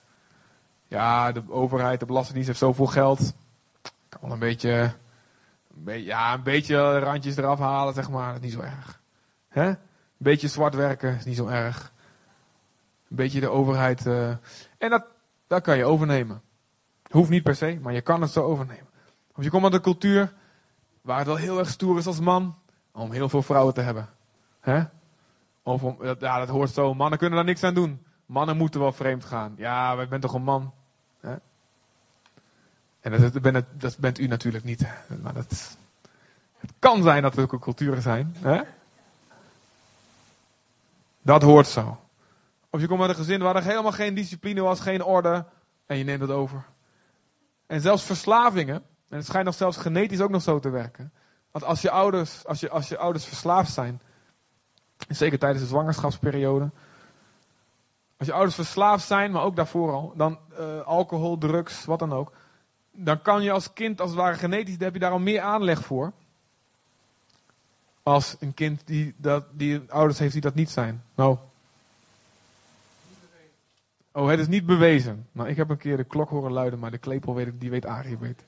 Ja, de overheid, de belastingdienst heeft zoveel geld. Kan wel een beetje, een beetje, ja, een beetje randjes eraf halen, zeg maar. Dat is niet zo erg. Hè? Beetje zwart werken is niet zo erg. Een beetje de overheid. Uh, en dat, dat kan je overnemen. Hoeft niet per se, maar je kan het zo overnemen. Of je komt uit een cultuur waar het wel heel erg stoer is als man om heel veel vrouwen te hebben. Hè? Of om, ja, dat hoort zo. Mannen kunnen daar niks aan doen. Mannen moeten wel vreemd gaan. Ja, wij bent toch een man. Hè? En dat, dat, dat, bent u natuurlijk niet. Maar dat, het kan zijn dat er ook culturen zijn. Hè? Dat hoort zo. Of je komt uit een gezin waar er helemaal geen discipline was, geen orde. En je neemt het over. En zelfs verslavingen. En het schijnt nog zelfs genetisch ook nog zo te werken. Want als je ouders, als je, als je ouders verslaafd zijn. Zeker tijdens de zwangerschapsperiode. Als je ouders verslaafd zijn, maar ook daarvoor al. Dan uh, alcohol, drugs, wat dan ook. Dan kan je als kind, als het ware genetisch, heb je daar al meer aanleg voor als een kind die, dat, die ouders heeft die dat niet zijn? Nou. Oh, het is niet bewezen. Nou, ik heb een keer de klok horen luiden, maar de klepel weet ik, die weet Arie beter.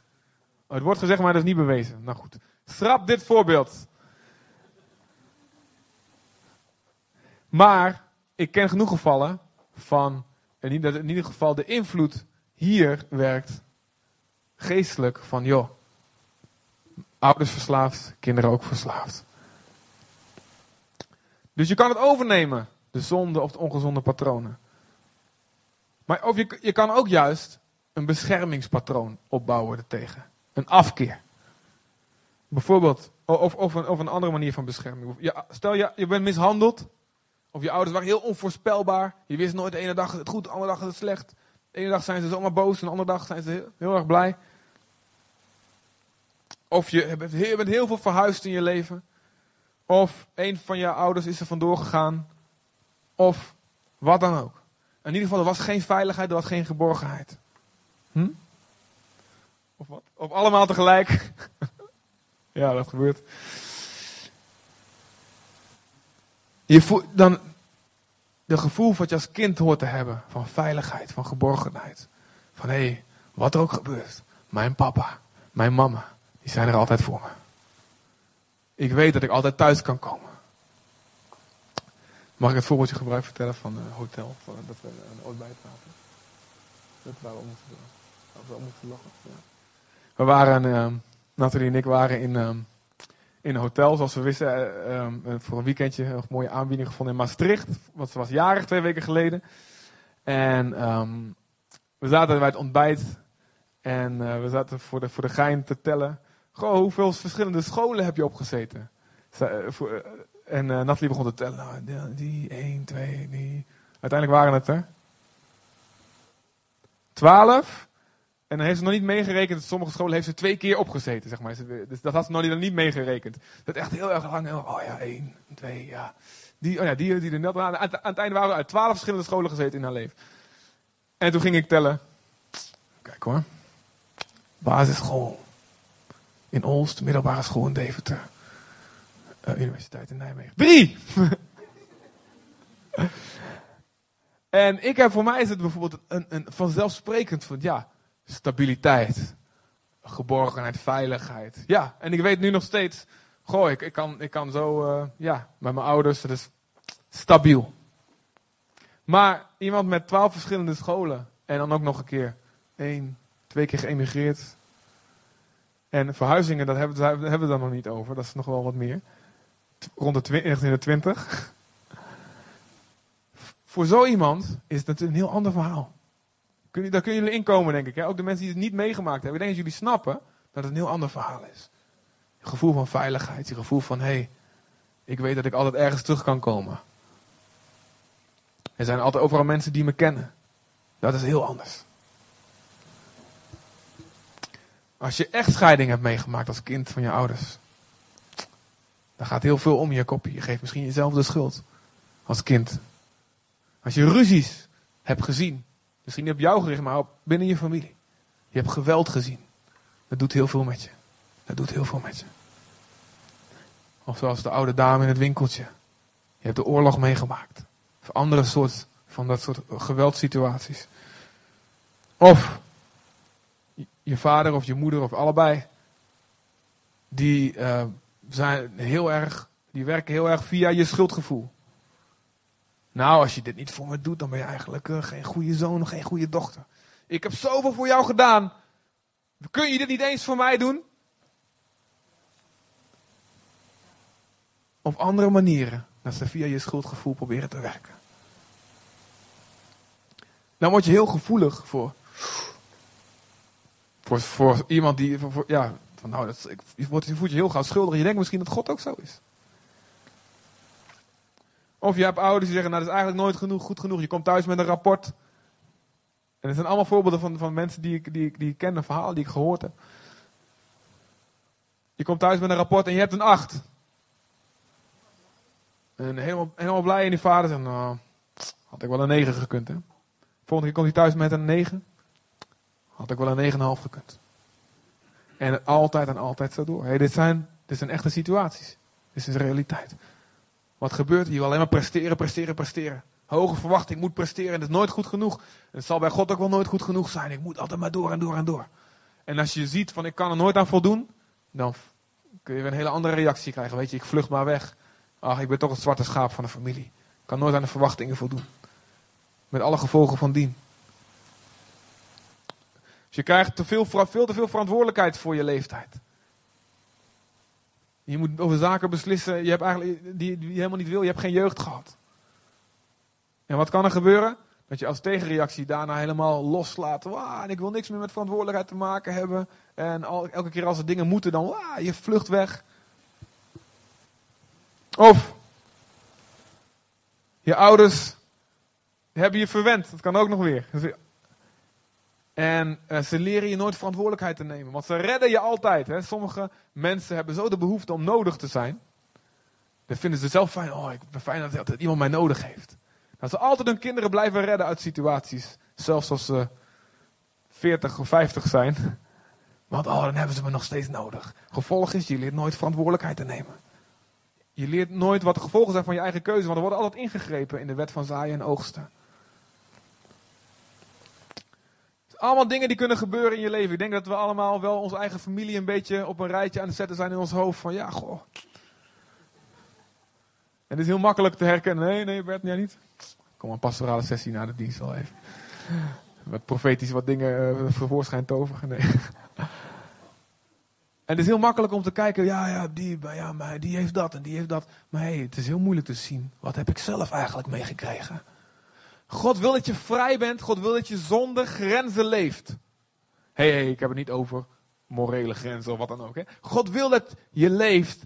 Het wordt gezegd, maar dat is niet bewezen. Nou goed. Schrap dit voorbeeld. Maar ik ken genoeg gevallen van, niet dat in ieder geval de invloed hier werkt, geestelijk, van joh, ouders verslaafd, kinderen ook verslaafd. Dus je kan het overnemen, de zonde of de ongezonde patronen. Maar of je, je kan ook juist een beschermingspatroon opbouwen ertegen. Een afkeer. Bijvoorbeeld, of, of, een, of een andere manier van bescherming. stel je, je bent mishandeld. Of je ouders waren heel onvoorspelbaar. Je wist nooit de ene dag het goed, de andere dag het slecht. De ene dag zijn ze zomaar boos, de andere dag zijn ze heel, heel erg blij. Of je heel, bent heel veel verhuisd in je leven. Of een van je ouders is er vandoor gegaan. Of wat dan ook. In ieder geval, er was geen veiligheid, er was geen geborgenheid. Hm? Of wat? Of allemaal tegelijk. ja, dat gebeurt. Je voelt dan de gevoel wat je als kind hoort te hebben van veiligheid, van geborgenheid. Van hé, hey, wat er ook gebeurt, mijn papa, mijn mama, die zijn er altijd voor me. Ik weet dat ik altijd thuis kan komen. Mag ik het voorbeeldje gebruiken vertellen van een hotel, dat we een ooit bijpraten? Dat waar we om moeten we moeten lachen. We waren, uh, Nathalie en ik waren in, uh, in een hotel, zoals we wisten, uh, voor een weekendje een mooie aanbieding gevonden in Maastricht. Want ze was jarig twee weken geleden. En we zaten bij het ontbijt en uh, we zaten voor de, voor de gein te tellen. Goh, hoeveel verschillende scholen heb je opgezeten? En uh, Nathalie begon te tellen. Nou, die, 1, 2, die. Uiteindelijk waren het er 12. En dan heeft ze nog niet meegerekend. Sommige scholen heeft ze twee keer opgezeten, zeg maar. Dus dat had ze nog niet, niet meegerekend. Dat echt heel erg lang. Oh ja, 1, 2, ja. Die, oh ja, die, die er net aan, aan het einde waren we uit 12 verschillende scholen gezeten in haar leven. En toen ging ik tellen. Kijk hoor. Basisschool. In Olst, middelbare school in Deventer. Uh, Universiteit in Nijmegen. Drie! en ik heb, voor mij is het bijvoorbeeld een, een vanzelfsprekend van, ja, stabiliteit, geborgenheid, veiligheid. Ja, en ik weet nu nog steeds, goh, ik, ik, kan, ik kan zo, uh, ja, met mijn ouders, dat is stabiel. Maar iemand met twaalf verschillende scholen en dan ook nog een keer één, twee keer geëmigreerd. En verhuizingen, dat hebben, daar hebben we dan nog niet over, dat is nog wel wat meer rond de 1920. Voor zo iemand is het natuurlijk een heel ander verhaal. Daar kunnen jullie inkomen, denk ik. Hè? Ook de mensen die het niet meegemaakt hebben. Ik denk dat jullie snappen dat het een heel ander verhaal is. Je gevoel van veiligheid. Je gevoel van, hé, hey, ik weet dat ik altijd ergens terug kan komen. Er zijn altijd overal mensen die me kennen. Dat is heel anders. Als je echt scheiding hebt meegemaakt als kind van je ouders. Dan gaat heel veel om je kopje. Je geeft misschien jezelf de schuld. Als kind. Als je ruzies hebt gezien. Misschien niet op jou gericht, maar binnen je familie. Je hebt geweld gezien. Dat doet heel veel met je. Dat doet heel veel met je. Of zoals de oude dame in het winkeltje. Je hebt de oorlog meegemaakt. Of andere soort van dat soort geweldsituaties. Of je vader of je moeder of allebei. Die uh, zijn heel erg, die werken heel erg via je schuldgevoel. Nou, als je dit niet voor me doet, dan ben je eigenlijk uh, geen goede zoon, geen goede dochter. Ik heb zoveel voor jou gedaan. Kun je dit niet eens voor mij doen? Op andere manieren, dat ze via je schuldgevoel proberen te werken. Dan word je heel gevoelig voor, voor, voor iemand die, ja, van nou, dat, je, voelt je heel gauw schuldig. Je denkt misschien dat God ook zo is. Of je hebt ouders die zeggen, nou dat is eigenlijk nooit genoeg, goed genoeg. Je komt thuis met een rapport. En het zijn allemaal voorbeelden van, van mensen die ik, die, die ik ken, verhaal die ik gehoord heb. Je komt thuis met een rapport en je hebt een 8. En helemaal, helemaal blij en die vader zegt, nou, had ik wel een 9 gekund hè. Volgende keer komt hij thuis met een 9. Had ik wel een 9,5 gekund. En altijd en altijd zo door. Hey, dit, zijn, dit zijn echte situaties. Dit is realiteit. Wat gebeurt hier? Alleen maar presteren, presteren, presteren. Hoge verwachting, moet presteren. En dat is nooit goed genoeg. En het zal bij God ook wel nooit goed genoeg zijn. Ik moet altijd maar door en door en door. En als je ziet van ik kan er nooit aan voldoen, dan kun je weer een hele andere reactie krijgen. Weet je, ik vlucht maar weg. Ach, ik ben toch het zwarte schaap van de familie. Ik kan nooit aan de verwachtingen voldoen. Met alle gevolgen van dien. Je krijgt te veel, veel te veel verantwoordelijkheid voor je leeftijd. Je moet over zaken beslissen je hebt eigenlijk, die, die je helemaal niet wil. Je hebt geen jeugd gehad. En wat kan er gebeuren? Dat je als tegenreactie daarna helemaal loslaat. Ik wil niks meer met verantwoordelijkheid te maken hebben. En elke keer als er dingen moeten, dan je vlucht weg. Of je ouders hebben je verwend. Dat kan ook nog weer. En uh, ze leren je nooit verantwoordelijkheid te nemen. Want ze redden je altijd. Hè. Sommige mensen hebben zo de behoefte om nodig te zijn. Dan vinden ze zelf fijn. Oh, ik ben fijn dat iemand mij nodig heeft. Dat ze altijd hun kinderen blijven redden uit situaties. Zelfs als ze 40 of 50 zijn. Want oh, dan hebben ze me nog steeds nodig. Gevolg is, je leert nooit verantwoordelijkheid te nemen. Je leert nooit wat de gevolgen zijn van je eigen keuze. Want er wordt altijd ingegrepen in de wet van zaaien en oogsten. Allemaal dingen die kunnen gebeuren in je leven. Ik denk dat we allemaal wel onze eigen familie een beetje op een rijtje aan het zetten zijn in ons hoofd. Van ja, goh. En het is heel makkelijk te herkennen. Nee, nee, Bert, jij niet. Kom een pastorale sessie na de dienst al even. Wat profetisch wat dingen uh, voorschijn toveren. En het is heel makkelijk om te kijken, ja, ja, die, ja, maar die heeft dat en die heeft dat. Maar hey, het is heel moeilijk te zien. Wat heb ik zelf eigenlijk meegekregen? God wil dat je vrij bent. God wil dat je zonder grenzen leeft. Hey, hey, ik heb het niet over morele grenzen of wat dan ook. Hè. God wil dat je leeft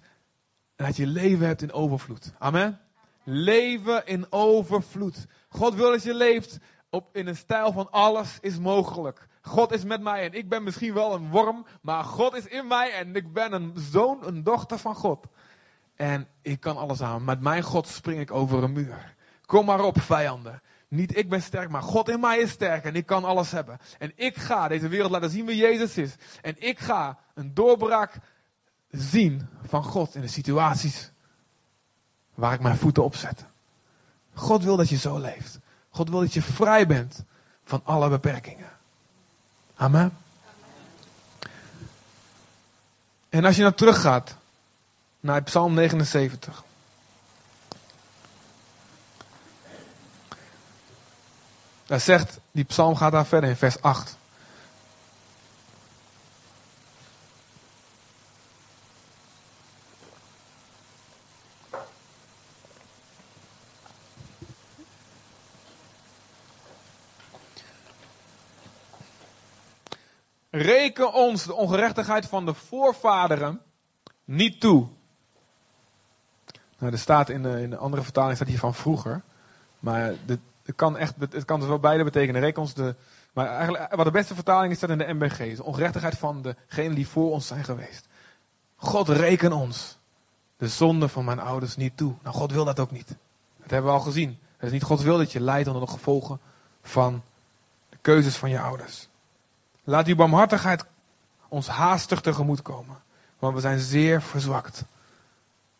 en dat je leven hebt in overvloed. Amen. Leven in overvloed. God wil dat je leeft op, in een stijl van alles is mogelijk. God is met mij en ik ben misschien wel een worm, maar God is in mij en ik ben een zoon, een dochter van God. En ik kan alles aan. Met mijn God spring ik over een muur. Kom maar op, vijanden. Niet ik ben sterk, maar God in mij is sterk en ik kan alles hebben. En ik ga deze wereld laten zien wie Jezus is. En ik ga een doorbraak zien van God in de situaties waar ik mijn voeten op zet. God wil dat je zo leeft. God wil dat je vrij bent van alle beperkingen. Amen. En als je nou teruggaat naar Psalm 79. Daar zegt, die psalm gaat daar verder in vers 8. Reken ons de ongerechtigheid van de voorvaderen niet toe. Nou, er staat in de, in de andere vertaling staat hier van vroeger. Maar de, het kan echt, het kan dus wel beide betekenen. Reken ons de, maar eigenlijk, wat de beste vertaling is, staat in de MBG. De ongerechtigheid van degenen die voor ons zijn geweest. God reken ons de zonde van mijn ouders niet toe. Nou, God wil dat ook niet. Dat hebben we al gezien. Het is niet Gods wil dat je lijdt onder de gevolgen van de keuzes van je ouders. Laat die barmhartigheid ons haastig tegemoet komen. Want we zijn zeer verzwakt.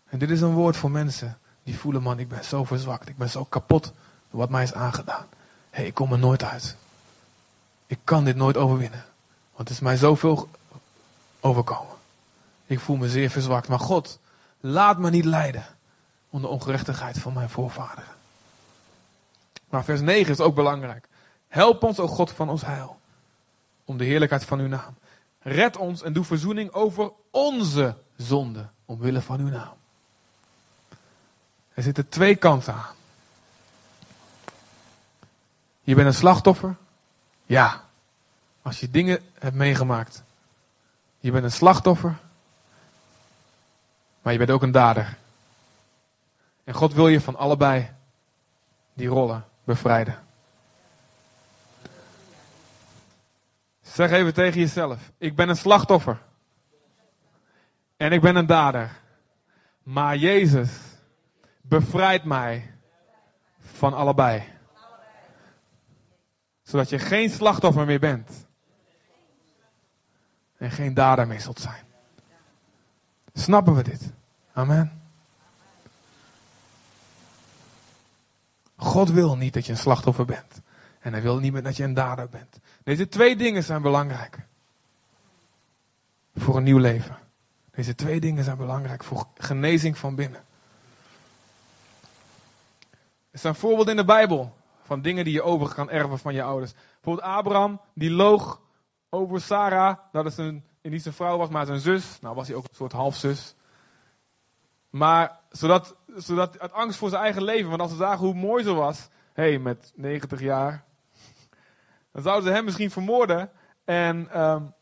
En dit is een woord voor mensen die voelen, man, ik ben zo verzwakt. Ik ben zo kapot wat mij is aangedaan. Hé, ik kom er nooit uit. Ik kan dit nooit overwinnen. Want het is mij zoveel overkomen. Ik voel me zeer verzwakt. Maar God, laat me niet lijden onder ongerechtigheid van mijn voorvaderen. Maar vers 9 is ook belangrijk. Help ons, o God van ons heil om de heerlijkheid van uw naam. Red ons en doe verzoening over onze zonde, omwille van uw naam. Er zitten twee kanten aan. Je bent een slachtoffer. Ja. Als je dingen hebt meegemaakt. Je bent een slachtoffer. Maar je bent ook een dader. En God wil je van allebei die rollen bevrijden. Zeg even tegen jezelf: Ik ben een slachtoffer. En ik ben een dader. Maar Jezus bevrijdt mij van allebei. Zodat je geen slachtoffer meer bent. En geen dader meer zult zijn. Snappen we dit? Amen. God wil niet dat je een slachtoffer bent. En hij wil niet meer dat je een dader bent. Deze twee dingen zijn belangrijk. voor een nieuw leven. Deze twee dingen zijn belangrijk voor genezing van binnen. Er zijn voorbeelden in de Bijbel van dingen die je over kan erven van je ouders. Bijvoorbeeld Abraham, die loog over Sarah, dat het een, niet zijn vrouw was, maar zijn zus. Nou was hij ook een soort halfzus. Maar zodat, zodat uit angst voor zijn eigen leven, want als ze zagen hoe mooi ze was, hé, hey, met 90 jaar, dan zouden ze hem misschien vermoorden en um,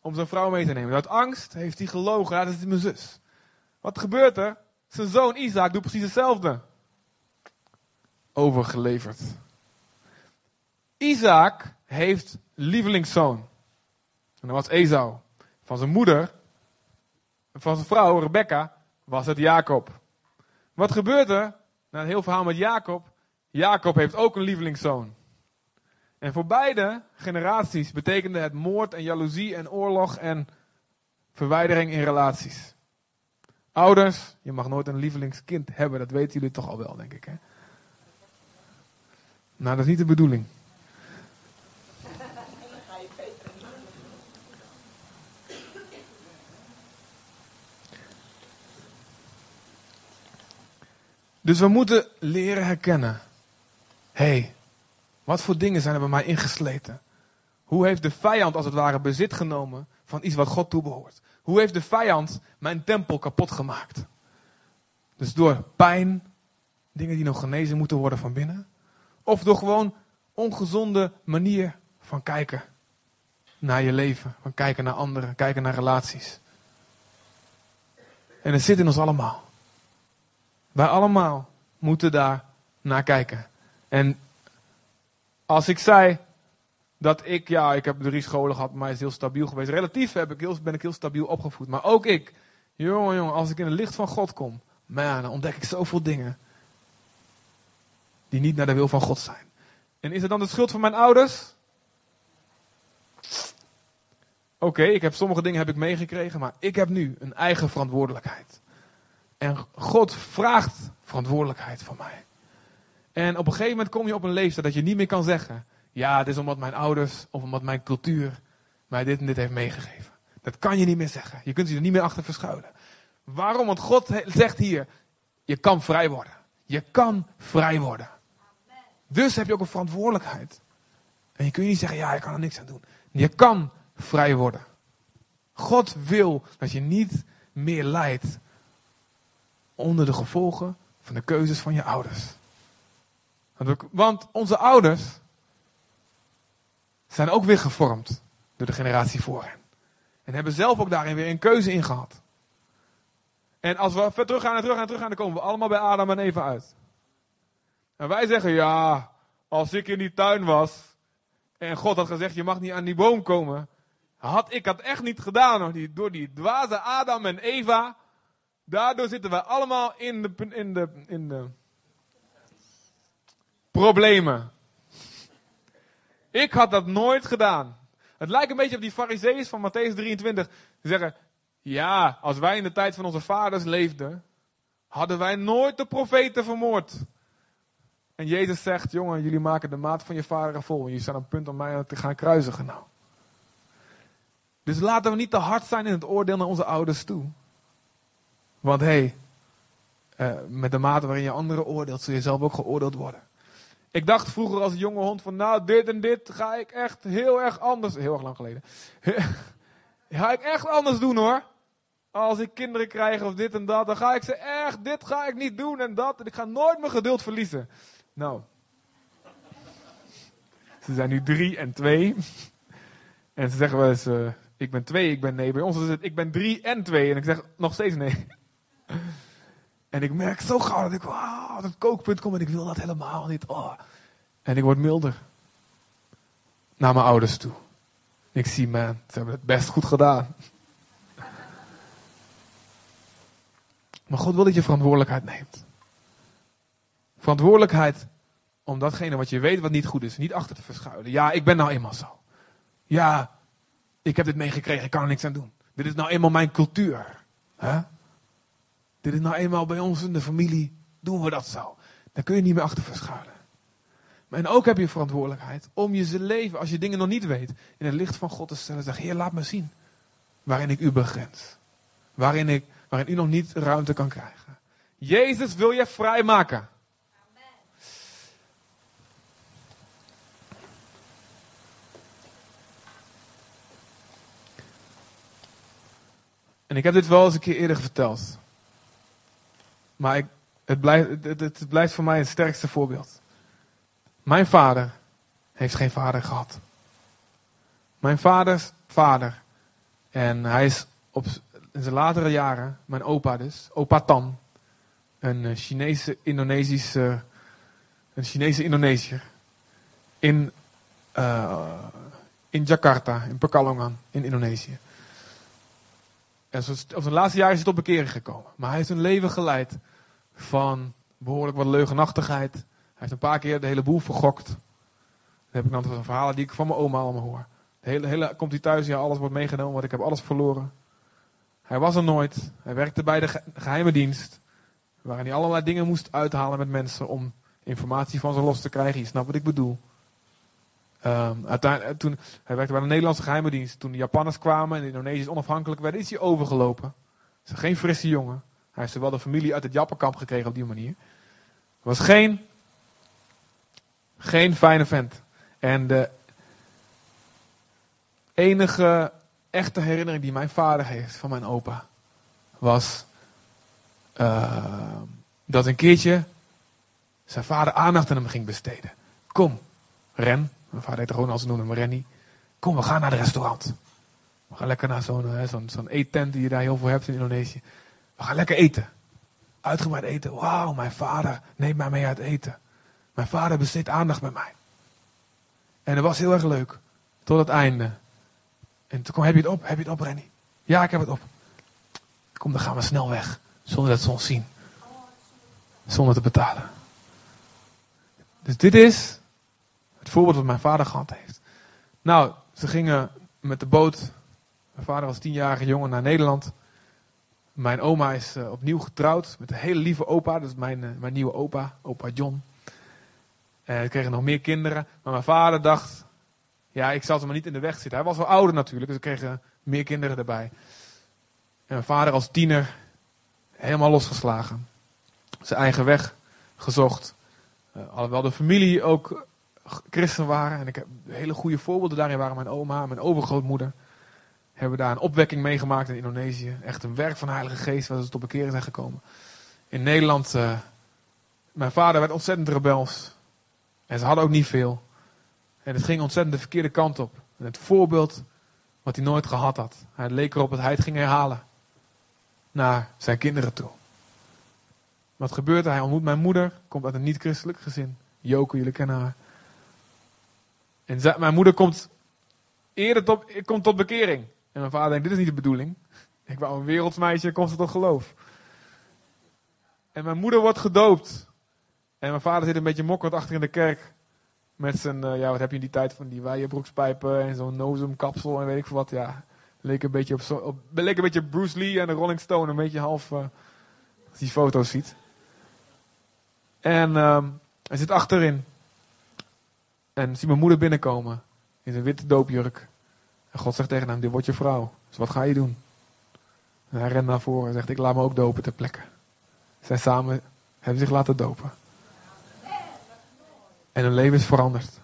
om zijn vrouw mee te nemen. Uit angst heeft hij gelogen, dat is mijn zus. Wat gebeurt er? Zijn zoon Isaac doet precies hetzelfde. Overgeleverd. Isaac heeft lievelingszoon. En dat was Esau. Van zijn moeder, van zijn vrouw Rebecca, was het Jacob. Wat gebeurt er? Na een heel verhaal met Jacob. Jacob heeft ook een lievelingszoon. En voor beide generaties betekende het moord en jaloezie en oorlog en verwijdering in relaties. Ouders, je mag nooit een lievelingskind hebben, dat weten jullie toch al wel, denk ik. Hè? Nou, dat is niet de bedoeling. Dus we moeten leren herkennen. Hé, hey, wat voor dingen zijn er bij mij ingesleten? Hoe heeft de vijand als het ware bezit genomen van iets wat God toebehoort? Hoe heeft de vijand mijn tempel kapot gemaakt? Dus door pijn, dingen die nog genezen moeten worden van binnen. Of door gewoon ongezonde manier van kijken naar je leven. Van kijken naar anderen, kijken naar relaties. En het zit in ons allemaal. Wij allemaal moeten daar naar kijken. En als ik zei dat ik, ja, ik heb drie scholen gehad, maar is heel stabiel geweest. Relatief heb ik heel, ben ik heel stabiel opgevoed. Maar ook ik, jongen, jongen, als ik in het licht van God kom, man, dan ontdek ik zoveel dingen. Die niet naar de wil van God zijn. En is het dan de schuld van mijn ouders? Oké, ik heb sommige dingen heb ik meegekregen, maar ik heb nu een eigen verantwoordelijkheid. En God vraagt verantwoordelijkheid van mij. En op een gegeven moment kom je op een leeftijd dat je niet meer kan zeggen: Ja, het is omdat mijn ouders of omdat mijn cultuur mij dit en dit heeft meegegeven. Dat kan je niet meer zeggen. Je kunt je er niet meer achter verschuilen. Waarom? Want God zegt hier: Je kan vrij worden. Je kan vrij worden. Dus heb je ook een verantwoordelijkheid. En je kunt niet zeggen: Ja, ik kan er niks aan doen. Je kan vrij worden. God wil dat je niet meer lijdt onder de gevolgen van de keuzes van je ouders. Want onze ouders zijn ook weer gevormd door de generatie voor hen. En hebben zelf ook daarin weer een keuze in gehad. En als we ver terug gaan en terug gaan en terug gaan, dan komen we allemaal bij Adam en Eva uit. En wij zeggen, ja, als ik in die tuin was en God had gezegd, je mag niet aan die boom komen, had ik dat echt niet gedaan. Door die, door die dwaze Adam en Eva Daardoor zitten we allemaal in de, in de, in de problemen. Ik had dat nooit gedaan. Het lijkt een beetje op die fariseeën van Matthäus 23. Die zeggen, ja, als wij in de tijd van onze vaders leefden, hadden wij nooit de profeten vermoord. En Jezus zegt, jongen, jullie maken de maat van je vader vol. En jullie staan op punt om mij te gaan kruisigen nou. Dus laten we niet te hard zijn in het oordeel naar onze ouders toe. Want hé, hey, uh, met de mate waarin je anderen oordeelt, zul je zelf ook geoordeeld worden. Ik dacht vroeger als jonge hond van, nou, dit en dit ga ik echt heel erg anders, heel erg lang geleden, ga ik echt anders doen hoor. Als ik kinderen krijg of dit en dat, dan ga ik ze echt, dit ga ik niet doen en dat. En ik ga nooit mijn geduld verliezen. Nou, ze zijn nu drie en twee. En ze zeggen wel eens, uh, ik ben twee, ik ben nee. Bij ons is het, ik ben drie en twee. En ik zeg nog steeds nee. En ik merk zo gauw dat ik wow, dat kookpunt kom en ik wil dat helemaal niet. Oh. En ik word milder. Naar mijn ouders toe. Ik zie, man, ze hebben het best goed gedaan. Maar God wil dat je verantwoordelijkheid neemt. Verantwoordelijkheid om datgene wat je weet wat niet goed is, niet achter te verschuilen. Ja, ik ben nou eenmaal zo. Ja, ik heb dit meegekregen, ik kan er niks aan doen. Dit is nou eenmaal mijn cultuur. Dit is nou eenmaal bij ons in de familie, doen we dat zo. Daar kun je niet meer achter verschuilen. En ook heb je verantwoordelijkheid om je leven, als je dingen nog niet weet, in het licht van God te stellen. Zeg, Heer, laat me zien. waarin ik u begrens. Waarin, ik, waarin u nog niet ruimte kan krijgen. Jezus wil je vrijmaken. En ik heb dit wel eens een keer eerder verteld. Maar ik, het, blijft, het, blijft voor mij het sterkste voorbeeld. Mijn vader heeft geen vader gehad. Mijn vaders vader. En hij is op, in zijn latere jaren, mijn opa dus, opa Tan. Een eh, Chinese Indonesische, een Chinese Indonesiër. In, uh, in Jakarta, in Pekalongan, in Indonesië. En op zijn laatste jaar is hij tot bekering gekomen. Maar hij heeft een leven geleid van behoorlijk wat leugenachtigheid. Hij heeft een paar keer de hele boel vergokt. Dat heb ik dan van verhalen die ik van mijn oma allemaal hoor. De hele, hele, komt hij thuis, ja, alles wordt meegenomen, want ik heb alles verloren. Hij was er nooit. Hij werkte bij de geheime dienst. Waarin hij allerlei dingen moest uithalen met mensen om informatie van ze los te krijgen. Je snapt wat ik bedoel. Um, uiteindelijk, toen, hij werkte bij de Nederlandse geheime dienst. Toen de Japanners kwamen en de Indonesiërs onafhankelijk werden, is hij overgelopen. Is geen frisse jongen. Hij heeft wel de familie uit het Jappenkamp gekregen op die manier. Was geen, geen fijne vent. En de enige echte herinnering die mijn vader heeft van mijn opa was uh, dat een keertje zijn vader aandacht aan hem ging besteden. Kom, Ren, mijn vader heette als ze noemen hem Rennie. Kom, we gaan naar het restaurant. We gaan lekker naar zo'n eh, zo'n zo'n eettent die je daar heel veel hebt in Indonesië. We gaan lekker eten. Uitgebreid eten. Wauw, mijn vader neemt mij mee uit eten. Mijn vader besteedt aandacht bij mij. En dat was heel erg leuk. Tot het einde. En toen kwam, heb je het op? Heb je het op, Rennie? Ja, ik heb het op. Kom, dan gaan we snel weg. Zonder dat ze ons zien. Zonder te betalen. Dus dit is het voorbeeld wat mijn vader gehad heeft. Nou, ze gingen met de boot. Mijn vader was tienjarige jongen naar Nederland. Mijn oma is uh, opnieuw getrouwd met een hele lieve opa. Dat is mijn, uh, mijn nieuwe opa, opa John. En ze kregen nog meer kinderen. Maar mijn vader dacht, ja, ik zal ze maar niet in de weg zitten. Hij was wel ouder natuurlijk, dus ze kregen meer kinderen erbij. En mijn vader als tiener, helemaal losgeslagen. Zijn eigen weg gezocht. Uh, alhoewel de familie ook christen waren. En ik heb hele goede voorbeelden daarin waren mijn oma, mijn overgrootmoeder. Hebben daar een opwekking meegemaakt in Indonesië. Echt een werk van de Heilige Geest waar ze tot bekeren zijn gekomen. In Nederland, uh, mijn vader werd ontzettend rebels. En ze hadden ook niet veel. En het ging ontzettend de verkeerde kant op. En het voorbeeld wat hij nooit gehad had. Hij leek erop dat hij het ging herhalen. Naar zijn kinderen toe. Wat gebeurt er? Hij ontmoet mijn moeder. Komt uit een niet-christelijk gezin. Joko, jullie kennen haar. En mijn moeder komt eerder tot, komt tot bekering. En mijn vader denkt, dit is niet de bedoeling. Ik wou een wereldsmeisje, komt ze tot geloof. En mijn moeder wordt gedoopt. En mijn vader zit een beetje mokkend achter in de kerk. Met zijn, uh, ja, wat heb je in die tijd van die wijenbroekspijpen en zo'n nozemkapsel en weet ik veel wat. Ja, leek een beetje op, op leek een beetje Bruce Lee en de Rolling Stone. Een beetje half, uh, als die foto's ziet. En um, hij zit achterin. En ziet mijn moeder binnenkomen. In zijn witte doopjurk. En God zegt tegen hem, dit wordt je vrouw. Dus wat ga je doen? En hij rent naar voren en zegt, ik laat me ook dopen ter plekke. Zij samen hebben zich laten dopen. En hun leven is veranderd.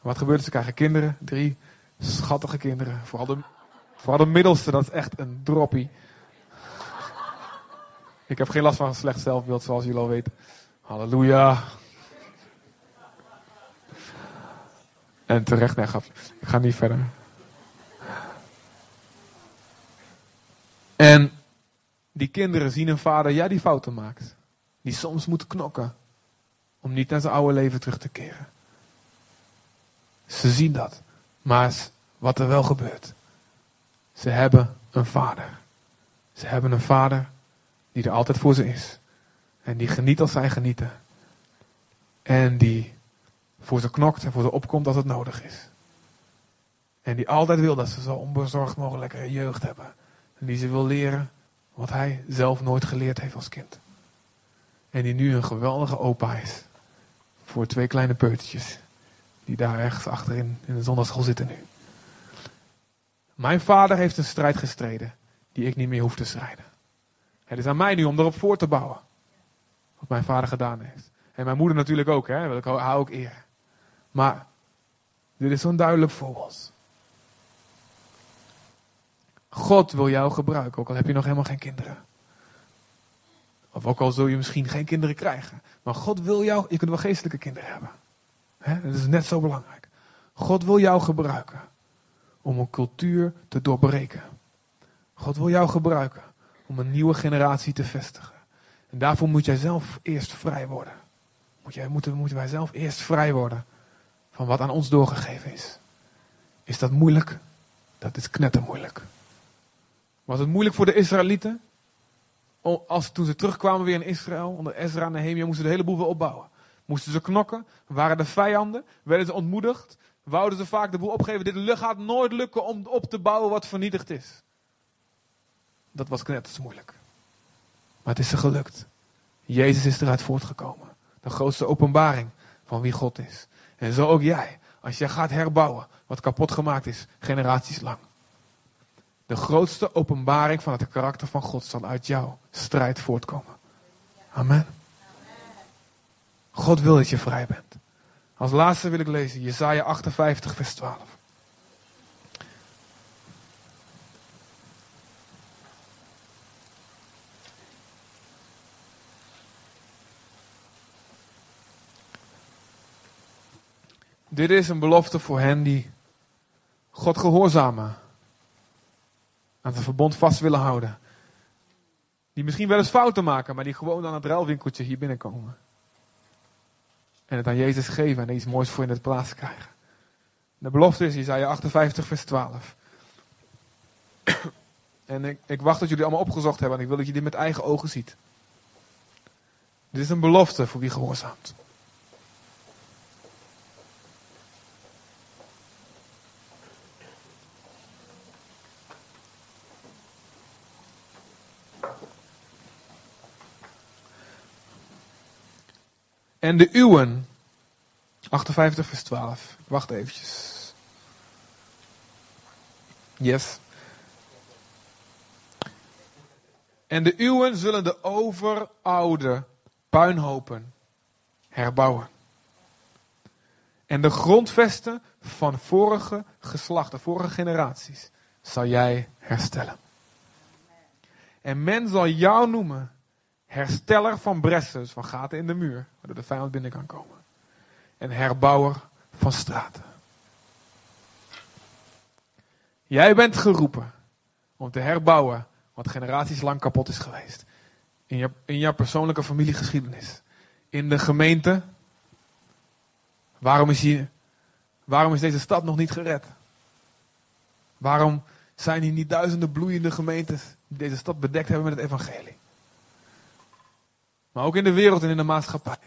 Wat gebeurt er? Ze krijgen kinderen. Drie schattige kinderen. Vooral de, vooral de middelste, dat is echt een droppie. Ik heb geen last van een slecht zelfbeeld, zoals jullie al weten. Halleluja. En terecht, nee, ik ga niet verder. En die kinderen zien een vader, ja, die fouten maakt. Die soms moet knokken. Om niet naar zijn oude leven terug te keren. Ze zien dat. Maar wat er wel gebeurt. Ze hebben een vader. Ze hebben een vader die er altijd voor ze is. En die geniet als zij genieten. En die voor ze knokt en voor ze opkomt als het nodig is. En die altijd wil dat ze zo onbezorgd mogelijk een jeugd hebben. En die ze wil leren wat hij zelf nooit geleerd heeft als kind. En die nu een geweldige opa is. Voor twee kleine peutertjes. Die daar ergens achterin in de zondagschool zitten nu. Mijn vader heeft een strijd gestreden die ik niet meer hoef te strijden. Het is aan mij nu om erop voor te bouwen. Wat mijn vader gedaan heeft. En mijn moeder natuurlijk ook, hè. Ik hou ook eer. Maar dit is zo'n duidelijk voorbeeld. God wil jou gebruiken, ook al heb je nog helemaal geen kinderen. Of ook al zul je misschien geen kinderen krijgen. Maar God wil jou, je kunt wel geestelijke kinderen hebben. He, dat is net zo belangrijk. God wil jou gebruiken om een cultuur te doorbreken. God wil jou gebruiken om een nieuwe generatie te vestigen. En daarvoor moet jij zelf eerst vrij worden. Moet jij, moeten, moeten wij zelf eerst vrij worden van wat aan ons doorgegeven is. Is dat moeilijk? Dat is knettermoeilijk. Was het moeilijk voor de Israëlieten? Als, toen ze terugkwamen weer in Israël, onder Ezra en Nehemia, moesten ze de hele boel weer opbouwen. Moesten ze knokken, waren de vijanden, werden ze ontmoedigd, wouden ze vaak de boel opgeven. Dit gaat nooit lukken om op te bouwen wat vernietigd is. Dat was knetters moeilijk. Maar het is ze gelukt. Jezus is eruit voortgekomen. De grootste openbaring van wie God is. En zo ook jij. Als jij gaat herbouwen wat kapot gemaakt is, generaties lang. De grootste openbaring van het karakter van God zal uit jouw strijd voortkomen. Amen. God wil dat je vrij bent. Als laatste wil ik lezen Jesaja 58, vers 12. Dit is een belofte voor hen die God gehoorzamen. Aan het verbond vast willen houden. Die misschien wel eens fouten maken, maar die gewoon aan het ruilwinkeltje hier binnenkomen. En het aan Jezus geven en iets moois voor in het plaats krijgen. De belofte is Isaiah 58 vers 12. En ik, ik wacht dat jullie allemaal opgezocht hebben en ik wil dat je dit met eigen ogen ziet. Dit is een belofte voor wie gehoorzaamt. En de uwen. 58 vers 12. Wacht eventjes. Yes. En de uwen zullen de overoude puinhopen herbouwen. En de grondvesten van vorige geslachten, vorige generaties, zal jij herstellen. En men zal jou noemen hersteller van bressen, van gaten in de muur, waardoor de vijand binnen kan komen. En herbouwer van straten. Jij bent geroepen om te herbouwen wat generaties lang kapot is geweest. In, je, in jouw persoonlijke familiegeschiedenis. In de gemeente. Waarom is, hier, waarom is deze stad nog niet gered? Waarom zijn hier niet duizenden bloeiende gemeentes die deze stad bedekt hebben met het evangelie? Maar ook in de wereld en in de maatschappij.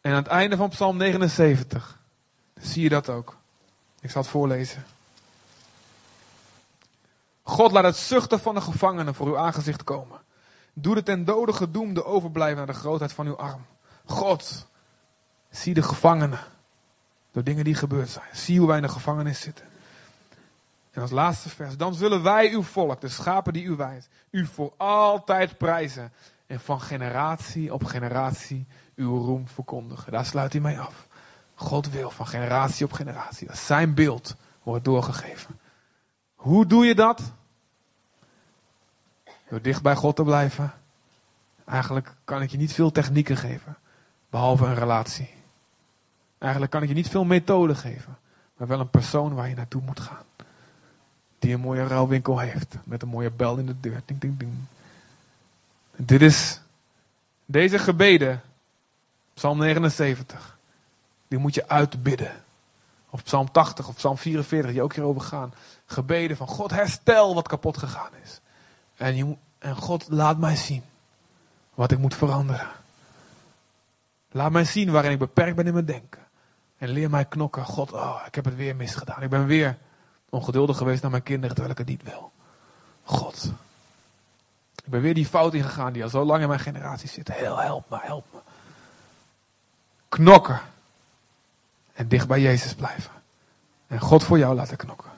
En aan het einde van Psalm 79 zie je dat ook. Ik zal het voorlezen. God laat het zuchten van de gevangenen voor uw aangezicht komen. Doe de ten dode gedoemde overblijven naar de grootheid van uw arm. God, zie de gevangenen. Door dingen die gebeurd zijn. Zie hoe wij in de gevangenis zitten. En als laatste vers. Dan zullen wij uw volk, de schapen die u wijst, u voor altijd prijzen. En van generatie op generatie uw roem verkondigen. Daar sluit hij mee af. God wil van generatie op generatie. Dat zijn beeld wordt doorgegeven. Hoe doe je dat? Door dicht bij God te blijven. Eigenlijk kan ik je niet veel technieken geven. Behalve een relatie. Eigenlijk kan ik je niet veel methoden geven. Maar wel een persoon waar je naartoe moet gaan die een mooie ruilwinkel heeft. Met een mooie bel in de deur. Ding, ding, ding. Dit is deze gebeden. Psalm 79. Die moet je uitbidden. Of Psalm 80 of Psalm 44, die ook hierover gaan. Gebeden van God herstel wat kapot gegaan is. En, je, en God laat mij zien wat ik moet veranderen. Laat mij zien waarin ik beperkt ben in mijn denken. En leer mij knokken. God, oh, ik heb het weer misgedaan. Ik ben weer ongeduldig geweest naar mijn kinderen terwijl ik het niet wil. God. Ik ben weer die fout ingegaan die al zo lang in mijn generatie zit. Heel, help me, help me. Knokken. En dicht bij Jezus blijven. En God voor jou laten knokken.